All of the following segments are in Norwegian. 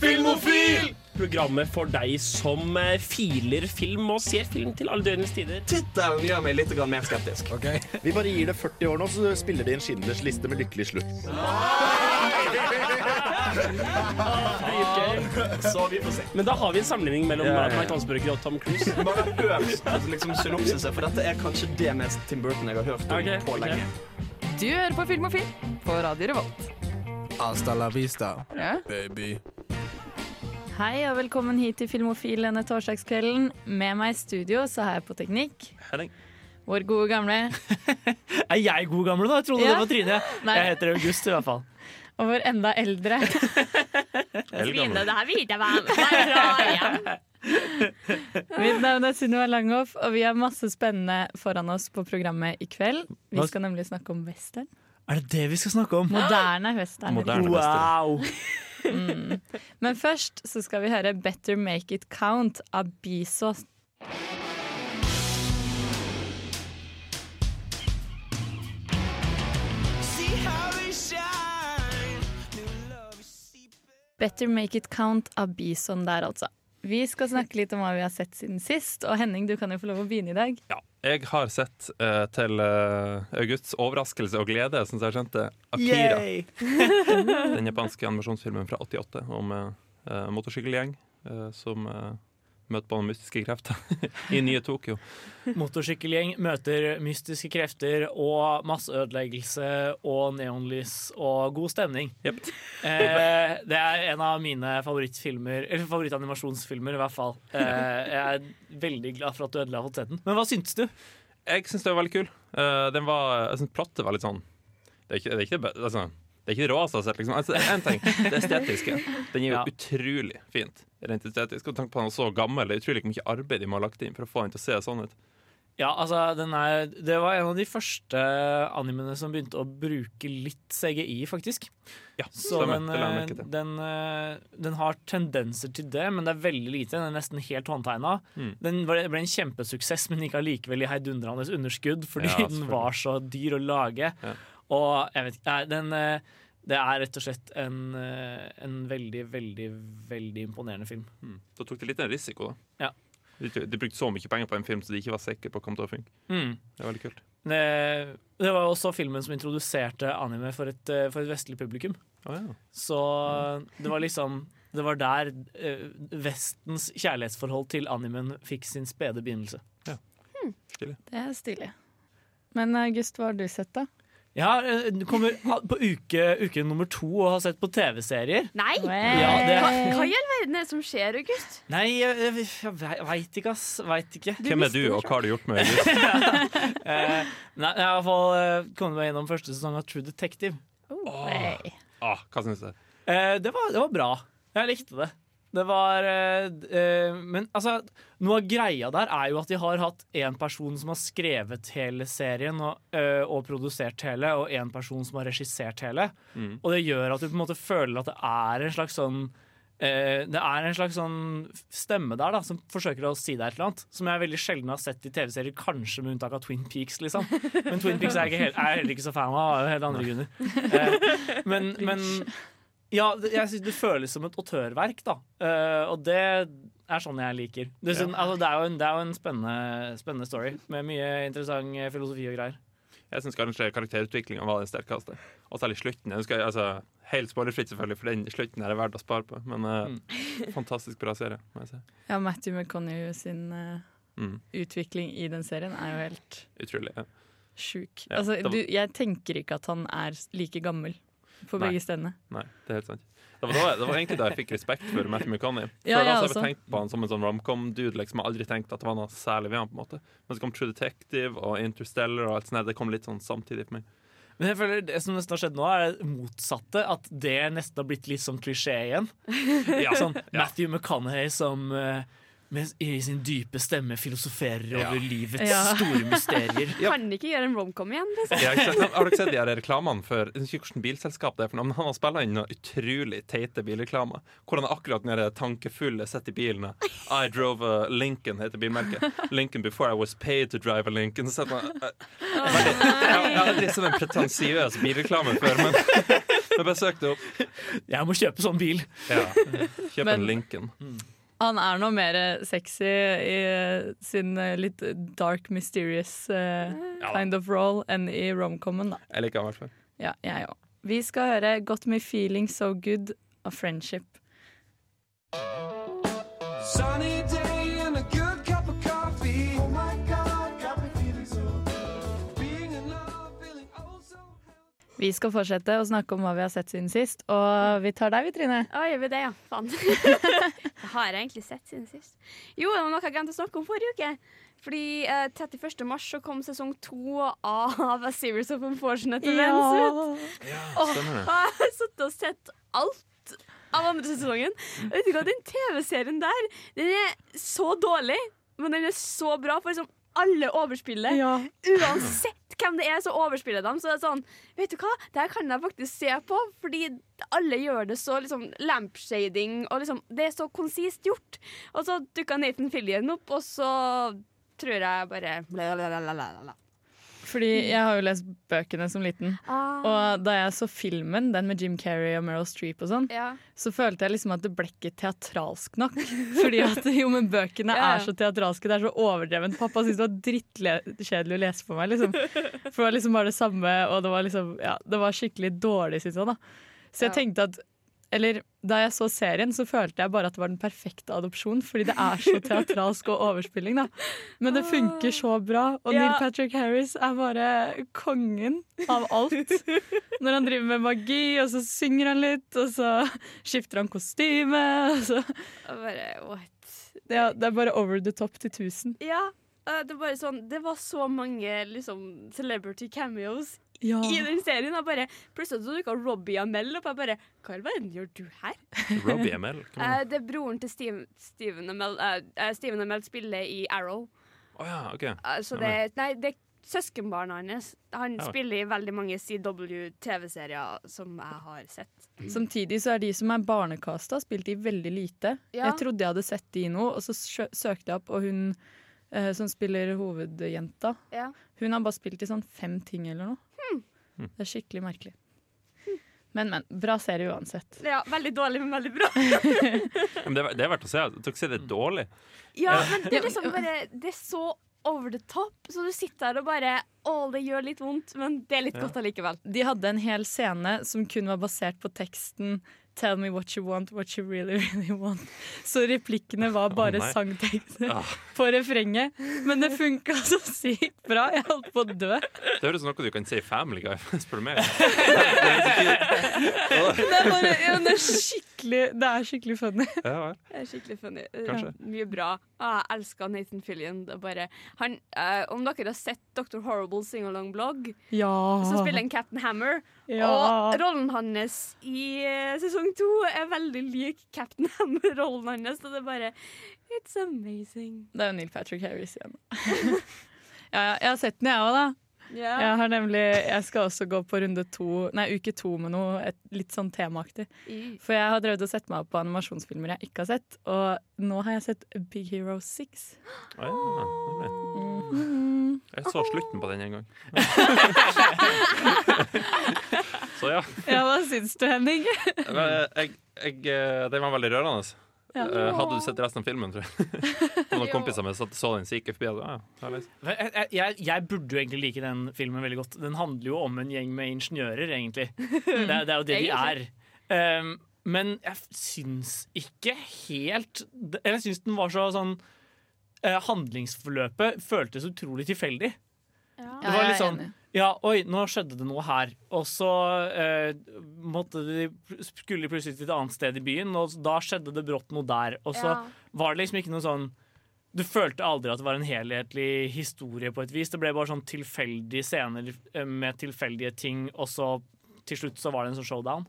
Filmofil! Programmet for deg som eh, filer film og ser film til alle døgnets tider. Tittelen gjør meg litt mer skeptisk. Vi bare gir det 40 år nå, så spiller de en Schindlers liste med lykkelig slutt. Så vi får se. Men da har vi en sammenligning mellom Ja, ja. Mike og Tom Cruise. Bare øvst altså, liksom, synopsiset, for dette er kanskje det mest Tim Burton jeg har hørt om okay, på lenge. Okay. Du hører på Filmofil på Radio Revolt. Hasta la vista, Ja. baby. Hei og velkommen hit til Filmofil denne torsdagskvelden. Med meg i studio så har jeg på teknikk Hei. vår gode gamle Er jeg god gamle, da? Jeg trodde Ja. det var Trine. Nei. Jeg heter August, i hvert fall. og vår enda eldre. Trine, det her vet jeg hva Mitt navn er Sunniva Langhoff, og vi har masse spennende foran oss på programmet i kveld. Vi skal nemlig snakke om western. Er det det vi skal snakke om? Moderne western. Moderne western. Wow! Mm. Men først så skal vi høre 'Better Make It Count' av Bisos. Better Make It Count av Bison der, altså. Vi skal snakke litt om hva vi har sett siden sist. Og Henning, du kan jo få lov å begynne i dag. Ja, jeg har sett uh, til uh, Augusts overraskelse og glede, syns jeg skjønte, Akira. Den japanske animasjonsfilmen fra 88 om uh, motorsykkelgjeng som møter på mystiske krefter i nye Tokyo. Motorsykkelgjeng møter mystiske krefter og masseødeleggelse og neonlys og god stemning. Yep. Eh, det er en av mine favorittfilmer Eller favorittanimasjonsfilmer, i hvert fall. Eh, jeg er veldig glad for at du ødela fått sett den. Men hva syntes du? Jeg syns det var veldig kul. Uh, den var, jeg synes plottet var litt sånn Det er ikke det, er ikke det, altså, det, er ikke jeg sett. Liksom. Altså, en ting, det estetiske. Den er jo Ja. utrolig fint. Rent estetisk. Og tenk på at han er så gammel. Det er utrolig mye arbeid de må ha lagt inn for å få den til å se sånn ut. Ja, altså, den er, Det var en av de første animene som begynte å bruke litt CGI, faktisk. Ja, Så den, den, eh, den har tendenser til det, men det er veldig lite. Den er nesten helt håndtegna. Mm. Den var- ble en kjempesuksess, men gikk allikevel i heidundrende underskudd fordi Ja, den var så dyr å lage. Ja. Og jeg vet ikke nei, den, eh, Det er rett og slett en, eh, en veldig, veldig, veldig imponerende film. Mm. Da tok de litt en risiko, da. Ja. De, de brukte så mye penger på en film så de ikke var sikre på å komme til å funke. Mm. Det er veldig kult. Det, det var også filmen som introduserte anime for et, eh, for et vestlig publikum. Oh, ja. Så det var liksom Det var der eh, Vestens kjærlighetsforhold til animen fikk sin spede begynnelse. Det er stilig. Men August, hva har du sett, da? Jeg har, eh, kommer på uke, uke nummer to og har sett på TV-serier. Nei! Ja, det- hva, hva i all verden er det som skjer, August? Nei, jeg, jeg, jeg veit ikke, ass. Veit ikke. Hvem er du, og hva har du gjort med August? Eh, nei, jeg har i hvert fall eh, kommet meg gjennom første sesong av True Detective. Oh. ah, hva syns du? Eh, det, var, det var bra. Jeg likte det. Det var eh, eh, Men altså, noe av greia der er jo at de har hatt én person som har skrevet hele serien og, eh, og produsert hele, og én person som har regissert hele. Mm. Og det gjør at du på en måte føler at det er en slags sånn eh, Det er en slags sånn stemme der da som forsøker å si deg et eller annet. Som jeg veldig sjelden har sett i TV-serier, kanskje med unntak av Twin Peaks. liksom Men Twin Peaks er jeg, ikke helt, er jeg heller ikke så fan av, av helt andre grunner. Eh, men, men ja, det, jeg synes det føles som et autørverk, da. Uh, og det er sånn jeg liker. Det, er ja. altså, det er jo en, det er jo en spennende, spennende story med mye interessant eh, filosofi og greier. Jeg syns kanskje karakterutviklinga var den sterkeste. Og særlig slutten. Jeg husker, altså, helt spoilerfritt, selvfølgelig, for den slutten er det verdt å spare på. Men eh, fantastisk bra serie, må jeg si. Ja, Matthew McConney sin uh, Mm. utvikling i den serien er jo helt Utrolig. Ja. sjuk. Ja, altså, du, jeg tenker ikke at han er like gammel på Nei. begge stedene. Nei, det er helt sant. Det var, da, det var egentlig da jeg fikk respekt for Matthew McConney. Før Ja, jeg har også. jeg tenkt på han som en sånn romcom-dude. Liksom. Jeg har aldri tenkt at det var noe særlig ved han. på en måte Men så kom True Detective og Interstellar, og alt sånt. Det kom litt sånn samtidig for meg. Men jeg føler det som nesten har skjedd nå, er det motsatte. At det nesten har blitt litt sånn klisjé igjen. Ja, Sånn Matthew McConaughey som eh, med, i sin dype stemme filosoferer Ja. over livets Ja. store mysterier. Ja. Kan ikke gjøre en romcom igjen? Liksom? Ja? Har dere sett de her reklamene for hvilket bilselskap det er, for noe, men han har spilt inn noen utrolig teite bilreklamer. Hvor han er akkurat den tankefulle sitter i bilen. I drove a Lincoln, heter bilmerket. Lincoln before I was paid to drive a Lincoln. Så man, uh, oh, veldig, jeg, har aldri sett en pretensiøs bilreklame før, men Men bare søk det opp. Jeg må kjøpe sånn bil. Ja. Kjøp Men- en Lincoln. Han er nå mer sexy i sin eh, litt dark, mysterious eh, Ja kind of role enn i romcomen, da. Jeg liker han i hvert fall. Ja, jeg òg. Vi skal høre 'Got Me Feeling So Good' av Friendship. Sunny day Vi skal fortsette å snakke om hva vi har sett siden sist, og vi tar deg, vi, Trine. Å, gjør vi det, ja? Faen. Hva har jeg egentlig sett siden sist. Jo, det var noe jeg glemte å snakke om forrige uke. Fordi eh, 31. mars så kom sesong to av A Series of Unfortunate Events ut. Ja, stemmer det. Og jeg har sittet og sett alt av andre sesongen. Og Vet du hva, Den TV-serien der, den er så dårlig, men den er så bra. For liksom alle overspiller. Uansett hvem det er, så overspiller de. Så det er sånn, vet du hva, det her kan jeg faktisk se på, fordi alle gjør det så liksom lampshading, og liksom, det er så konsist gjort. Og så dukka Nathan Fillian opp, og så tror jeg bare bla, bla, bla, bla, bla. Fordi jeg har jo lest bøkene som liten. Ah. Og da jeg så filmen, den med Jim Carrey og Meryl Streep og sånn, Ja. så følte jeg liksom at det ble ikke teatralsk nok. Fordi at jo, men bøkene Ja. er så teatralske, det er så overdrevent. Pappa syntes det var drittkjedelig å lese for meg, liksom. For det var liksom bare det samme, og det var liksom Ja, det var skikkelig dårlig, syns jeg, da. Så jeg tenkte at eller da jeg så serien, så følte jeg bare at det var den perfekte adopsjon, fordi det er så teatralsk og overspilling, da. Men det funker så bra, og Ja. Neil Patrick Harris er bare kongen av alt. Når han driver med magi, og så synger han litt, og så skifter han kostyme, og så bare, what? Ja, det er bare over the top til 1000. Ja, eh, det, sånn, det var så mange liksom, celebrity cameos Ja. i den serien. Og bare, plutselig så dukka Robbie Amell opp. Jeg bare Hva i all verden gjør du her? Robbie Amell? Eh, det? er broren til Steven, Steven Amell. Uh, eh, Steven Amell spiller i Arrow. Oh, ja, OK. Uh, så det, nei, det er søskenbarnet hans. Han Ja. spiller i veldig mange CW-TV-serier som jeg har sett. Samtidig så er de som er barnekasta, spilt i veldig lite. Ja. Jeg trodde jeg hadde sett de i noe, og så søkte jeg opp, og hun eh, som spiller hovedjenta, Ja. hun har bare spilt i sånn fem ting eller noe. Hmm. Det er skikkelig merkelig. Men, men. Bra serie uansett. ja, veldig dårlig, men veldig bra. Men det, er, det er verdt å se. Dere sier det er dårlig. Ja, men det er liksom bare Det er så over the top, så du sitter der og bare Å, det gjør litt vondt, men det er litt Ja. godt allikevel. De hadde en hel scene som kun var basert på teksten 'Tell me what you want, what you really, really want'. Så replikkene var bare oh, sangtekster Ah. på refrenget. Men det funka så sykt bra. Jeg holdt på å dø. Det høres ut som noe du kan si i Family Guy, spør du meg. Det er, bare, ja, det er skikkelig Det er skikkelig funny. Ja. Det er skikkelig funny. Kanskje. Ja, mye bra. Ah, jeg elsker Nathan Fillion. Det er bare, han, eh, om dere har sett Dr. Horrible sing-along-blogg, Ja. så spiller han Captain Hammer. Ja. Og rollen hans i eh, sesong to er veldig lik Captain Hammer-rollen hans. Og det er bare It's amazing. Det er jo Neil Patrick Harris igjen. ja, jeg har sett den, jeg òg, da. Yeah. Jeg, har nemlig, jeg skal også gå på runde to, nei, uke to med noe et, litt sånn temaaktig. Mm. For jeg har drevet og sett meg opp på animasjonsfilmer jeg ikke har sett. Og nå har jeg sett Big Hero 6. Oh, ja, nemlig. Jeg så slutten på den en gang. Så ja. Ja, hva syns du, Henning? Jeg, jeg, eh, den var veldig rørende. Ja. Eh, Hadde du sett resten av filmen, tror jeg? Noen kompiser med satt så den, så gikk jeg forbi. Ja. Jeg, jeg, jeg, burde jo egentlig like den filmen veldig godt. Den handler jo om en gjeng med ingeniører, egentlig. Det, det er jo det de er. Um, men jeg syns ikke helt Eller jeg syns den var så sånn eh, Handlingsforløpet føltes utrolig tilfeldig. Det var litt sånn Ja, oi, nå skjedde det noe her. Og så eh, måtte de, skulle de plutselig til et annet sted i byen, og da skjedde det brått noe der. Og så Ja. var det liksom ikke noe sånn Du følte aldri at det var en helhetlig historie på et vis. Det ble bare sånn tilfeldige scener eh, med tilfeldige ting, og så til slutt så var det en sånn showdown.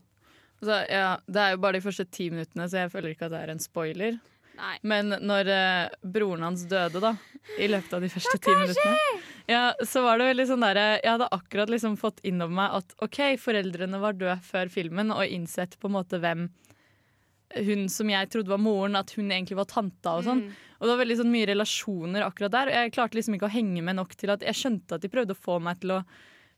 Så, ja, det er jo bare de første ti minuttene, så jeg føler ikke at det er en spoiler. Nei. Men når eh, broren hans døde, da, i løpet av de første ti minuttene, ja, så var det veldig sånn derre Jeg hadde akkurat liksom fått inn over meg at OK, foreldrene var døde før filmen, og innsett på en måte hvem hun som jeg trodde var moren, at hun egentlig var tanta og sånn. Og det var veldig sånn mye relasjoner akkurat der. Og jeg klarte liksom ikke å henge med nok til at jeg skjønte at de prøvde å få meg til å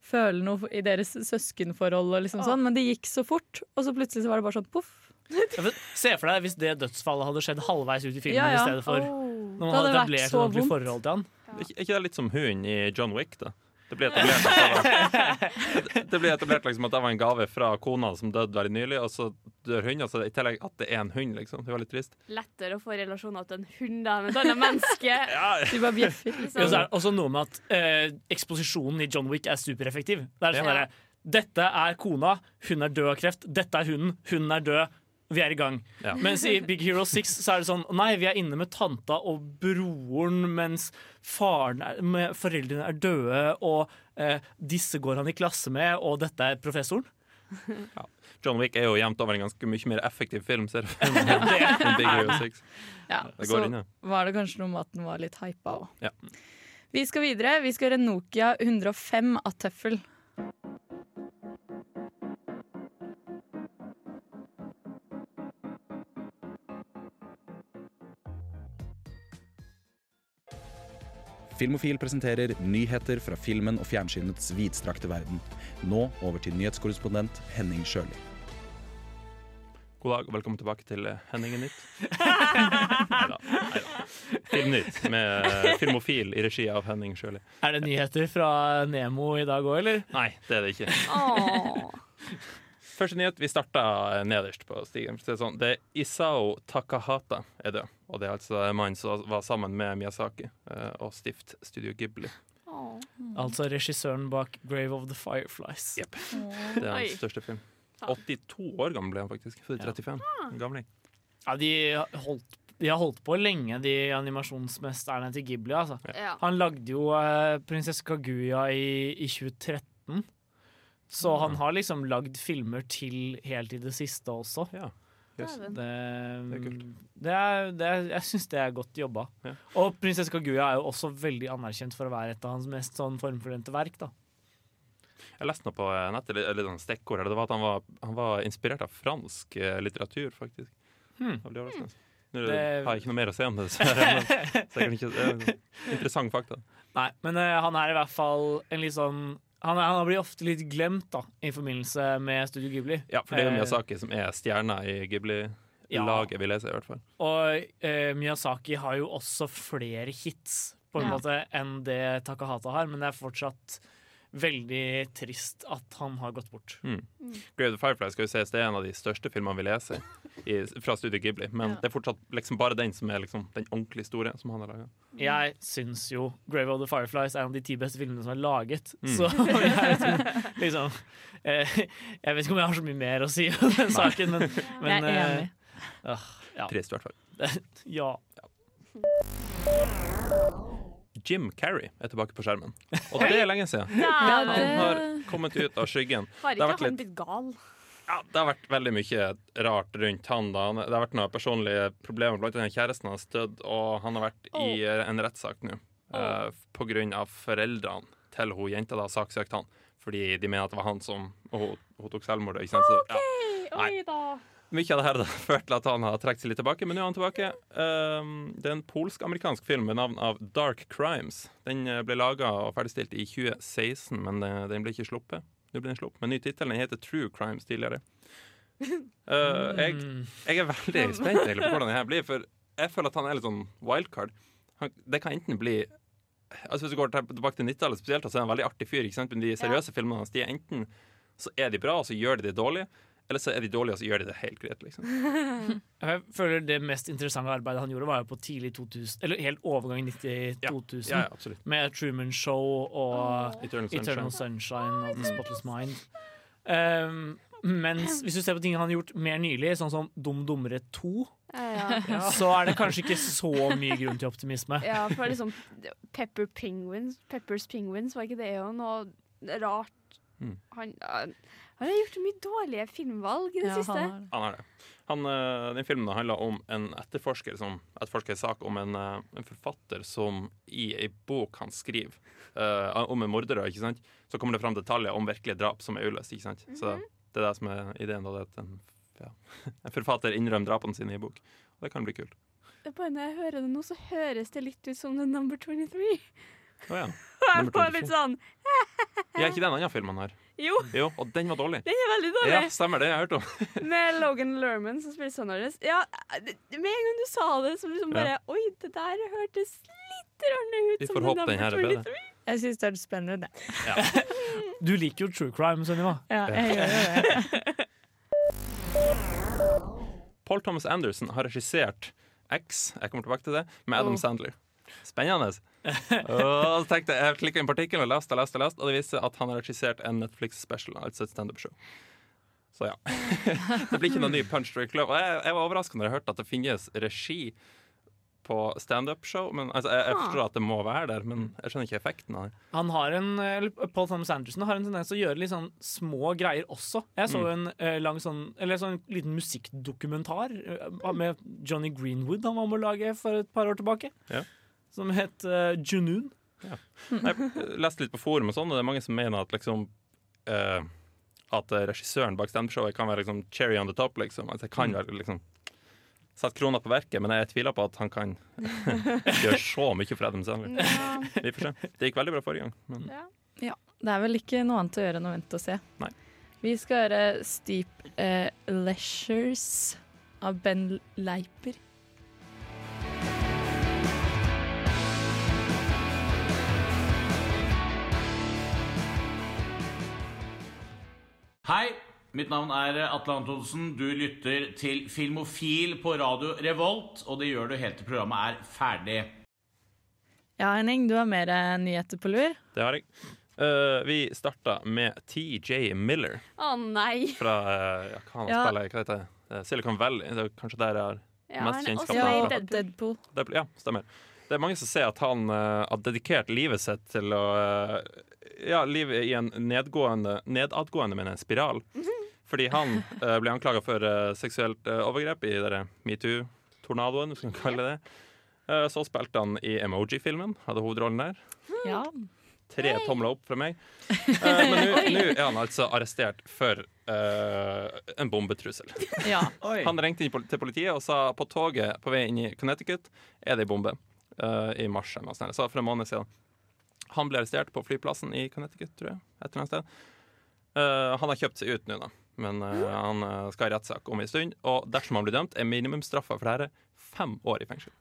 føle noe i deres søskenforhold, og liksom Åh. sånn, men det gikk så fort, og så plutselig så var det bare sånn poff. Ja, Se for deg hvis det dødsfallet hadde skjedd halvveis ut i filmen Ja, ja. i stedet for Oh. når Det man hadde etablert så et ordentlig forhold til han. Er er ikke det litt som hunden i John Wick? da? Det blir etablert det blir etablert liksom at det var en gave fra kona som døde veldig nylig, og så dør hunden. Altså, I tillegg at det er en hund, liksom. Det var litt trist. Lettere å få relasjoner til en hund da, med et annet menneske. De bare bjeffer. Ja, så er det også noe med at eh, eksposisjonen i John Wick er supereffektiv. Det er sånn Ja. derre Dette er kona, hun er død av kreft. Dette er hunden, hun er død. Vi er i gang. Ja. Mens i Big Hero 6 så er det sånn Nei, vi er inne med tanta og broren mens faren er, med foreldrene er døde, og eh, disse går han i klasse med, og dette er professoren. Ja. John Wick er jo jevnt over en ganske mye mer effektiv film, ser du. enn Big Hero 6. Ja, Det så inn, ja. var det kanskje noe med at den var litt hypa òg. Ja. Vi skal videre. Vi skal gjøre Nokia 105 av tøffel. Filmofil presenterer nyheter fra filmen og fjernsynets vidstrakte verden. Nå over til nyhetskorrespondent Henning Sjøli. God dag og velkommen tilbake til eh, Henningen Nytt. Neida, neida. Filmnytt med eh, Filmofil i regi av Henning Sjøli. Er det nyheter fra Nemo i dag òg, eller? Nei, det er det ikke. Første nyhet. Vi starta nederst på stigen. Det er, Det, sånn. det er Isao Takahata er død. Og det er altså mannen mann som var sammen med Miyazaki eh, og stift Studio Ghibli. Åh. Altså regissøren bak Grave of the Fireflies. Jepp. Det er hans største film. 82 år gammel ble han faktisk. Født i 35. En Gamling. Ja, de, holdt, de har holdt på lenge, de animasjonsmesterne til Ghibli. Altså. Ja. Han lagde jo eh, Prinsesse Kaguya i, i 2013. Så han har liksom lagd filmer til helt i det siste også. Ja. Yes. Det, Det er kult. det er, det er, jeg syns det er godt jobba. Ja. Og Prinsesse Kaguya er jo også veldig anerkjent for å være et av hans mest sånn formfulendte verk. da Jeg leste noe på eh, nettet, eller sånn stikkord. Det var at han var, han var inspirert av fransk eh, litteratur, faktisk. Hmm. Det var litt overraskende. Nå Det- har jeg ikke noe mer å si om det, Så, Men sikkert ikke, det er interessant fakta. Nei, men uh, han er i hvert fall en litt sånn han, er, han blir ofte litt glemt da i forbindelse med Studio Ghibli. Ja, for det er Eh, Miyazaki som er stjerna i Ghibli-laget, vil jeg si i hvert fall. Og eh, Miyazaki har jo også flere hits på en Ja. måte enn det Takahata har, men det er fortsatt veldig trist at han har gått bort. Grave the Firefly skal jo ses, det er en av de største filmene vi leser i, fra Studio Ghibli, men Ja. det er fortsatt liksom bare den som er liksom den ordentlig store som han har laga. Jeg syns jo Grave of the Fireflies er en av de ti beste filmene som er laget. Mm. Så jeg, tror, liksom eh, Jeg vet ikke om jeg har så mye mer å si om den saken, men, men Jeg er eh, enig. Uh, ja. Trist, i hvert fall. ja. ja. Jim Carrey er tilbake på skjermen. Og det er lenge siden. Ja, Han har kommet ut av skyggen. Har Det har ikke han blitt gal? Ja, det har vært veldig mye rart rundt han. da Det har vært noen personlige problemer, blant annet kjæresten hans dødd, og han har vært i eh, en rettssak nå eh, på grunn av foreldrene til hun jenta da har saksøkt han. Fordi de mener at det var han som Og hun, hun tok selvmord. Ikke sant? Så, ja. Nei. Mye av det her har ført til at han har trukket seg litt tilbake, men nå er han tilbake. Um, det er en polsk-amerikansk film med navn av Dark Crimes. Den eh, ble laga og ferdigstilt i 2016, men eh, den ble ikke sluppet. Nå ble den sluppet med ny tittel. Den heter True Crimes tidligere. Uh, jeg, Mm. jeg er veldig spent egentlig på hvordan det her blir, for jeg føler at han er litt sånn wildcard. Han, det kan enten bli Altså Hvis du går tilbake til 90-tallet spesielt, så er han en veldig artig fyr. Ikke sant? Men de seriøse filmene hans de er enten så er de bra, og så gjør de det dårlig, eller så er de dårlige, og så gjør de det helt greit. liksom Jeg føler Det mest interessante arbeidet han gjorde, var jo på tidlig 2000, eller helt overgang 90-2000. Ja, ja. Med Truman Show og Eternal Sunshine. Eternal Sunshine og The Spotless Mind. Um, mens hvis du ser på ting han har gjort mer nylig, sånn som Dum Dummere 2, Ja, ja. så er det kanskje ikke så mye grunn til optimisme. ja, for liksom Pepper Penguins Peppers Penguins, var ikke det jo noe rart? Mm. Han, han han har gjort mye dårlige filmvalg i det ja, siste. han har det. Han det. Han, øh, den filmen handler om en etterforsker som etterforsker en sak om en, øh, en forfatter som i ei bok han skriver uh, om en morder, ikke sant? så kommer det fram detaljer om virkelige drap som er uløst. Ikke sant? Så det er det som er ideen. Da, at en, ja, en forfatter innrømmer drapene sine i bok. Og det kan bli kult. Bare når jeg hører det nå, så høres det litt ut som The Number 23. Å ja. Og jeg får litt sånn Ja, ikke den andre filmen her. Jo, Jo, og den var dårlig. den er veldig dårlig. Ja, stemmer det. Jeg har hørt om. Med Logan Lerman som spiller sønnen hans. Ja, det- med en gang du sa det, så liksom bare Ja. Oi, det der hørtes litt rørende ut. Vi får håpe den her er bedre. Jeg syns det er spennende. Du liker jo true crime, Sunniva. Ja, jeg gjør det. Paul Thomas Anderson har regissert X, jeg kommer tilbake til det, med Adam Oh. Sandler. Spennende. Og så tenkte jeg, jeg klikket inn på artikkelen og leste leste, leste, og det viser at han har regissert en Netflix-special, altså et standup-show. Så ja. det blir ikke noen ny Punch Drink club. Og jeg, jeg var overrasket når jeg hørte at det finnes regi på standup-show. Men altså, jeg, jeg forstår at det må være der, men jeg skjønner ikke effekten av det. Han har en, Paul Thomas Anderson har en tendens til å gjøre litt sånn små greier også. Jeg så Mm. en eh, lang sånn Eller sånn liten musikkdokumentar eh, med Johnny Greenwood han var med å lage for et par år tilbake. Ja. Som het uh, Junoon. Jeg leste litt på forum, og sånn, og det er mange som mener at liksom uh, At eh, regissøren bak standup-showet kan være liksom cherry on the top. Liksom. Altså, kan være liksom Sett krona på verket, men jeg tviler på at han kan gjøre så mye for Adam Sandler. Ja. Vi får se. Det gikk veldig bra forrige gang. Men Ja, det er vel ikke noe annet å gjøre enn å vente og se. Nei. Vi skal høre Steep uh, Leisures av Ben Leiper. Hei, mitt navn er Atle Antonsen. Du lytter til Filmofil på radio Revolt, og det gjør du helt til programmet er ferdig. Ja, Henning, du har mer eh, nyheter på lur. det har jeg. Uh, vi starta med TJ Miller Å nei. fra uh, ja, hva han Ja. spiller, hva heter det? Silicon Valley. Det er kanskje der jeg har Ja, mest han er kjennskap til i. Deadpool. Deadpool. Ja, stemmer. Det er mange som ser at han uh, har dedikert livet sitt til å uh, Ja, livet i en nedgående Nedadgående, mener jeg, spiral. Fordi han uh, ble anklaga for seksuelt overgrep i denne metoo-tornadoen, hvis vi kan kalle det det. Eh, så spilte han i Emoji-filmen, hadde hovedrollen der. Ja. Tre tomler opp fra meg. Eh, men nå er han altså arrestert for eh, en bombetrussel. ja. Han ringte inn til politiet og sa på toget på vei inn i Connecticut er det en bombe. Eh, I mars eller noe sånt. Så for en måned siden. Han ble arrestert på flyplassen i Connecticut, tror jeg. Et eller annet sted. Uh, han har kjøpt seg ut nå, da. Men uh, han skal i rettssak om en stund. Og dersom han blir dømt, er minimumsstraffa for dette fem år i fengsel.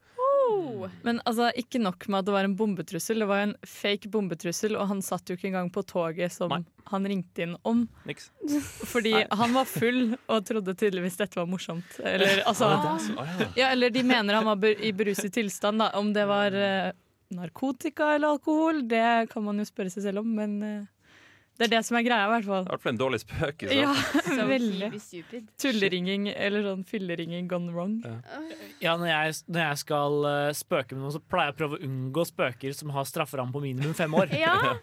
Men altså, ikke nok med at det var en bombetrussel, det var en fake bombetrussel, og han satt jo ikke engang på toget som Nei. han ringte inn om. Niks. Fordi Nei. han var full og trodde tydeligvis dette var morsomt. Eller, altså, Ah, så- ja. ja, eller de mener han var i beruset tilstand. Da. Om det var eh, narkotika eller alkohol, det kan man jo spørre seg selv om, men eh, det er det som er greia, i hvert fall. Det er i hvert fall en dårlig spøk. så Ja, veldig. Tulleringing eller sånn fylleringing gone wrong. Ja, når jeg, når jeg skal eh, spøke med noen, så pleier jeg å prøve å unngå spøker som har strafferamme på minimum fem år. Ja.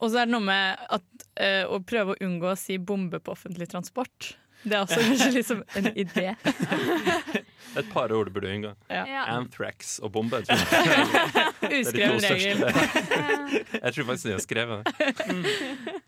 Og så er det noe med at, uh, å prøve å unngå å si bombe på offentlig transport. Det er også kanskje liksom en idé. Et par ord burde du unngå. Ja. Ja. Anthrax og bombe. jeg. Er Uskreven regel. Jeg tror faktisk de har skrevet det.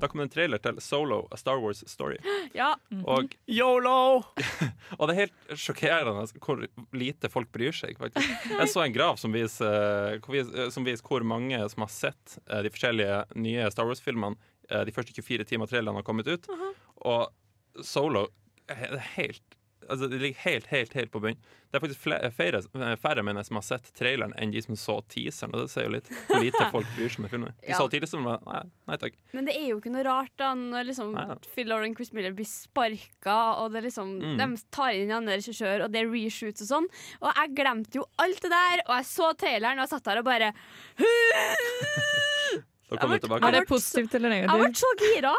Da kom det en trailer til Solo, A Star Wars Story. ja. Og, Yolo! og det er helt sjokkerende hvor lite folk bryr seg. faktisk Jeg så en grav som viser, hvor som viser hvor mange som har sett eh, de forskjellige nye Star Wars-filmene eh, de første 24 timer trailerne har kommet ut. Og Solo er det er helt Altså, det ligger helt, helt helt på bunn. Det er faktisk flere, færre, færre mener jeg, som har sett traileren, enn de som så teaseren. Og det sier jo litt hvor lite folk bryr seg om filmen. De Ja. så teaseren og nei, nei takk. Men det er jo ikke noe rart da når liksom Neida. Phil Lord og Chris Miller blir sparka, og det liksom, Mm. de tar inn en annen regissør, og det er reshoots og sånn. Og jeg glemte jo alt det der, og jeg så traileren, og jeg satt der og bare Da kom Jeg du ble- tilbake. Er det positivt eller Jeg ble så gira!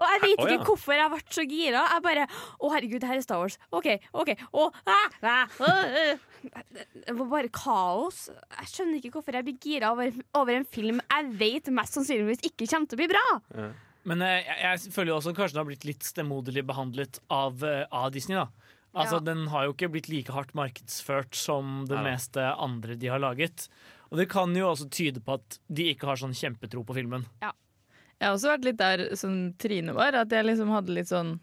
Og jeg vet ja. ikke hvorfor jeg ble så gira. Jeg bare Å, herregud, det her er Star Wars. OK, OK. Å, ah, ah, ah. Det var bare kaos. Jeg skjønner ikke hvorfor jeg blir gira over, over en film jeg vet mest sannsynligvis ikke kommer til å bli bra. Ja. Men eh, jeg, jeg føler jo også at kanskje den har blitt litt stemoderlig behandlet av, eh, av Disney. da Altså Ja. Den har jo ikke blitt like hardt markedsført som det ja. meste andre de har laget. Og det kan jo også tyde på at de ikke har sånn kjempetro på filmen. Jeg har også vært litt der som Trine var, at jeg liksom hadde litt sånn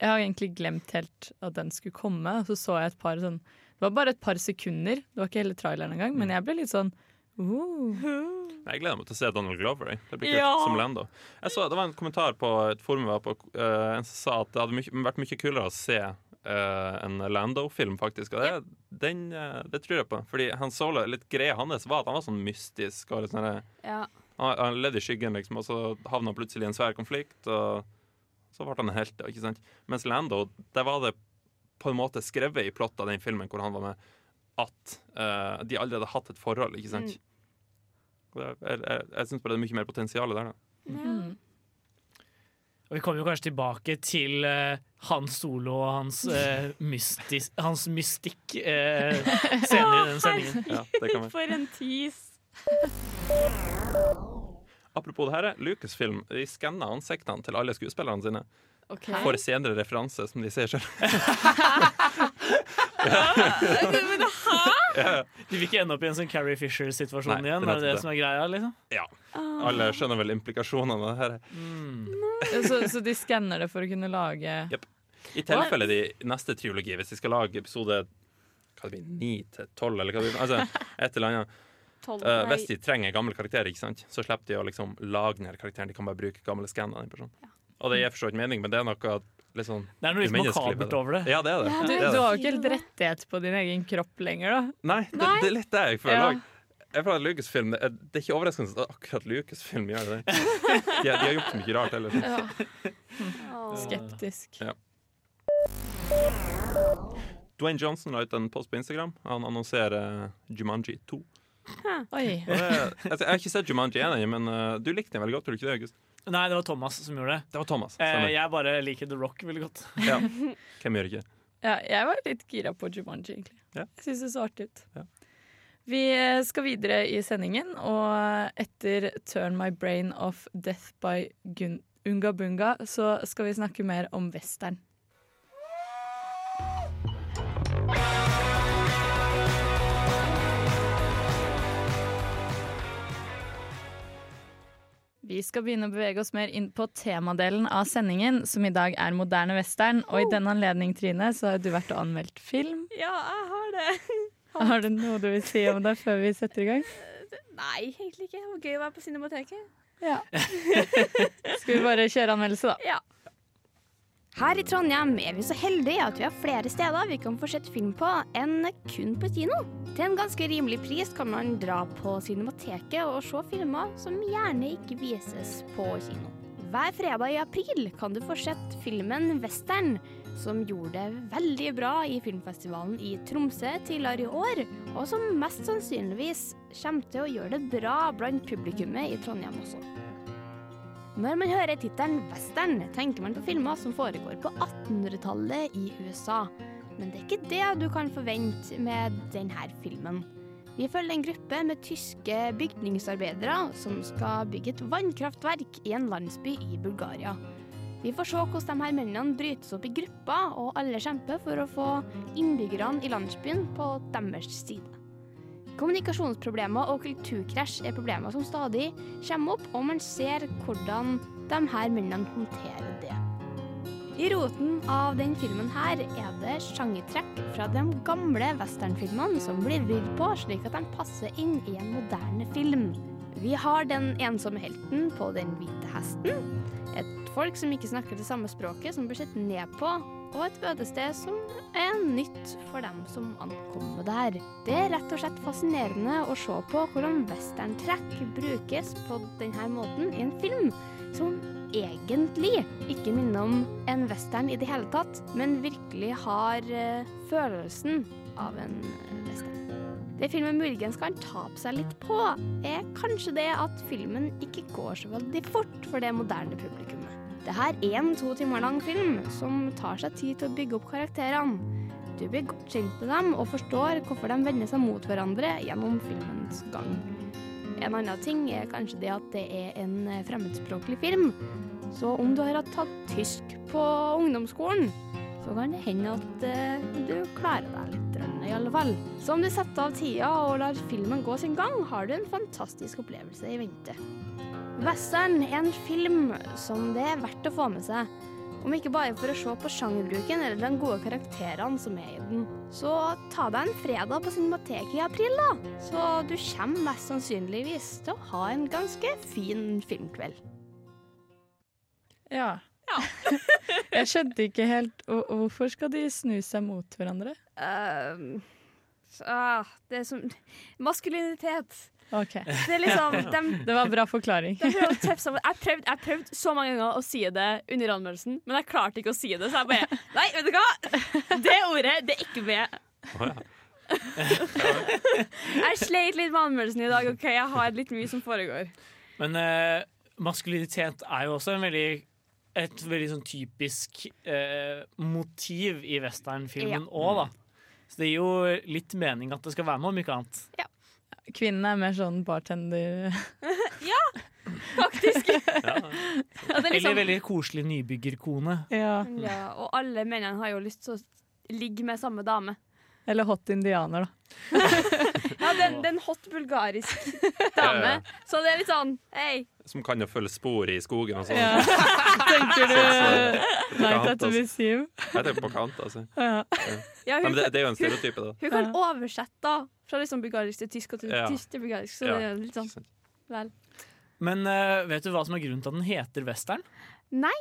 Jeg har egentlig glemt helt at den skulle komme, og så så jeg et par sånn Det var bare et par sekunder, det var ikke hele traileren engang, men jeg ble litt sånn Jeg gleder meg til å se Donald Glover. Det blir kult, Ja. som Lando. Jeg så, det var en kommentar på et forum jeg var på, uh, en som sa at det hadde mye, vært mye kulere å se uh, en Lando-film, faktisk. Og det, den, uh, det tror jeg på. Fordi Han Solo, litt greia hans var at han var sånn mystisk. Og litt sånne, Ja. Han, han levde i skyggen, liksom, og så havna han plutselig i en svær konflikt. Og så ble han en helt. Ikke sant? Mens Lando, der var det på en måte skrevet i plottet av den filmen hvor han var med, at uh, de allerede hadde hatt et forhold. ikke sant? Mm. det, jeg jeg, jeg syns bare det er mye mer potensial der. da. Mm. Og vi kommer jo kanskje tilbake til uh, Hans Solo og hans, uh, mystis, hans mystikk uh, senere i den sendingen. Ja, det. For en tease. Apropos det her, Lucasfilm de skanna ansiktene til alle skuespillerne sine. Okay. For senere referanse, som de ser selv. Men hæ?! De vil ikke ende opp i en sånn Carrie Fisher-situasjon igjen? det er Er det det som er greia? liksom? Ja. Alle skjønner vel implikasjonene av det her. Så, så de skanner det for å kunne lage I tilfelle de neste triologi, hvis de skal lage episode hva 9 til 12, eller hva det blir, altså et eller annet Tolv, uh. Hvis de trenger en gammel karakter, ikke sant? så slipper de å liksom lage ned karakteren. De kan bare bruke gamle skanner av den personen. Og det gir for så vidt mening, men det er noe litt sånn Det er noe litt umenneskelig makabert over det. Ja, det er det. Du, det, er du, har jo ikke helt rettighet på din egen kropp lenger, da. Nei, det, det er litt det jeg føler Ja. Jeg føler at Lucasfilm, det er, det er ikke overraskende at akkurat Lucasfilm gjør det. De, de har gjort så mye rart ellers. Ja. Skeptisk. Ja. Dwayne Johnson la ut en post på Instagram. Han annonserer Jumanji 2. Oi. Det, altså, jeg har ikke sett Jumanji 1 ennå, men uh, du likte den veldig godt, tror du ikke det, August? Nei, det var Thomas som gjorde det. Det var Thomas. Eh, jeg bare liker The Rock veldig godt. Ja. Hvem gjør ikke? Ja, jeg var litt gira på Jumanji, egentlig. Ja. Jeg syns det så artig ut. Ja. Vi eh, skal videre i sendingen, og etter 'Turn My Brain Off Death by Gun Unga Bunga' så skal vi snakke mer om western. Vi skal begynne å bevege oss mer inn på temadelen av sendingen, som i dag er moderne western. Og i denne anledning, Trine, så har du vært og anmeldt film. Ja, jeg har det. Har du noe du vil si om det før vi setter i gang? Nei, egentlig ikke. Det var gøy å være på Cinemateket. Ja. Skal vi bare kjøre anmeldelse, da? Ja. Her i Trondheim er vi så heldige at vi har flere steder vi kan få sett film på enn kun på kino. Til en ganske rimelig pris kan man dra på Cinemateket og se filmer som gjerne ikke vises på kino. Hver fredag i april kan du få sett filmen Western, som gjorde det veldig bra i filmfestivalen i Tromsø tidligere i år, og som mest sannsynligvis kommer til å gjøre det bra blant publikummet i Trondheim også. Når man hører tittelen western, tenker man på filmer som foregår på 1800-tallet i USA. Men det er ikke det du kan forvente med denne filmen. Vi følger en gruppe med tyske bygningsarbeidere som skal bygge et vannkraftverk i en landsby i Bulgaria. Vi får se hvordan de her mennene brytes opp i grupper, og alle kjemper for å få innbyggerne i landsbyen på deres side. Kommunikasjonsproblemer og kulturkrasj er problemer som stadig kommer opp, og man ser hvordan de her mennene håndterer det. I roten av den filmen her er det sjangertrekk fra de gamle westernfilmene som blir vridd på slik at de passer inn i en moderne film. Vi har den ensomme helten på den hvite hesten, et folk som ikke snakker det samme språket, som blir sett ned på, og et bødested som er nytt for dem som ankommer der. Det er rett og slett fascinerende å se på hvordan westerntrekk brukes på denne måten i en film som egentlig ikke minner om en western i det hele tatt, men virkelig har eh, følelsen av en western. Det filmen muligens kan tape seg litt på, er kanskje det at filmen ikke går så veldig fort for det moderne publikummet. Det her er en to timer lang film som tar seg tid til å bygge opp karakterene. Du blir godt kjent med dem og forstår hvorfor de vender seg mot hverandre gjennom filmens gang. En annen ting er kanskje det at det er en eh, fremmedspråklig film. Så om du har tatt tysk på ungdomsskolen, så kan det hende at eh, du klarer deg litt, i alle fall. Så om du setter av tida og lar filmen gå sin gang, har du en fantastisk opplevelse i vente. Western er en film som det er verdt å få med seg. Om ikke bare for å se på sjangerbruken eller de gode karakterene som er i den. Så ta deg en fredag på Cinemateket i april, da. Så du kommer mest sannsynligvis til å ha en ganske fin filmkveld. Ja. jeg skjønte ikke helt Hvorfor skal de snu seg mot hverandre? Uh, ah, det er som Maskulinitet. Ok. Det er liksom de, Det var bra forklaring. Jeg prøvde prøvd så mange ganger å si det under anmeldelsen, men jeg klarte ikke å si det. Så jeg bare Nei, vet du hva? Det ordet, det er ikke med. Jeg sleit litt med anmeldelsen i dag. OK, jeg har litt mye som foregår. Men eh, maskulinitet er jo også en veldig et veldig sånn typisk eh, motiv i westernfilmen Ja. da. Så det gir jo litt mening at det skal være med, om ikke annet. Kvinnen er mer sånn bartender ja, faktisk. Ja, er Eller liksom, veldig koselig nybyggerkone. Ja. ja, og alle mennene har jo lyst til å ligge med samme dame. Eller hot indianer, da. Ja, det er- er en hot bulgarisk dame. Så det er litt sånn Hei. Som kan jo følge spor i skogen og sånn. Ja. Tenker du Night at the altså. Museum? Jeg tenker på kant, altså. Ja. Ja, Nei, hun det, det er jo en stereotype, da. Hun kan oversette da fra liksom bulgarisk til tysk og til Ja. tysk til bulgarisk. Så Ja. det er litt sånn Vel. Men uh, vet du hva som er grunnen til at den heter western? Nei,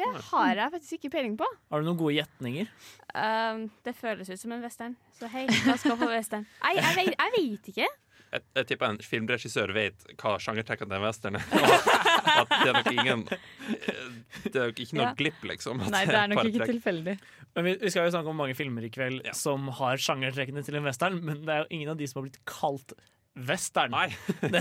det har jeg faktisk ikke peiling på. Har du noen gode gjetninger? Um, det føles ut som en western, så hei, hva skal på western. Nei, jeg vet, jeg vet ikke. Jeg, jeg tipper en filmregissør vet hva sjangertrekkene til en western er. At det er nok ingen Det er nok ikke noe Ja. glipp, liksom. at Nei, det er nok ikke trekk. tilfeldig. Men vi, vi skal jo snakke om mange filmer i kveld som har sjangertrekkene til en western, men det er jo ingen av de som har blitt kalt western. Nei. Det,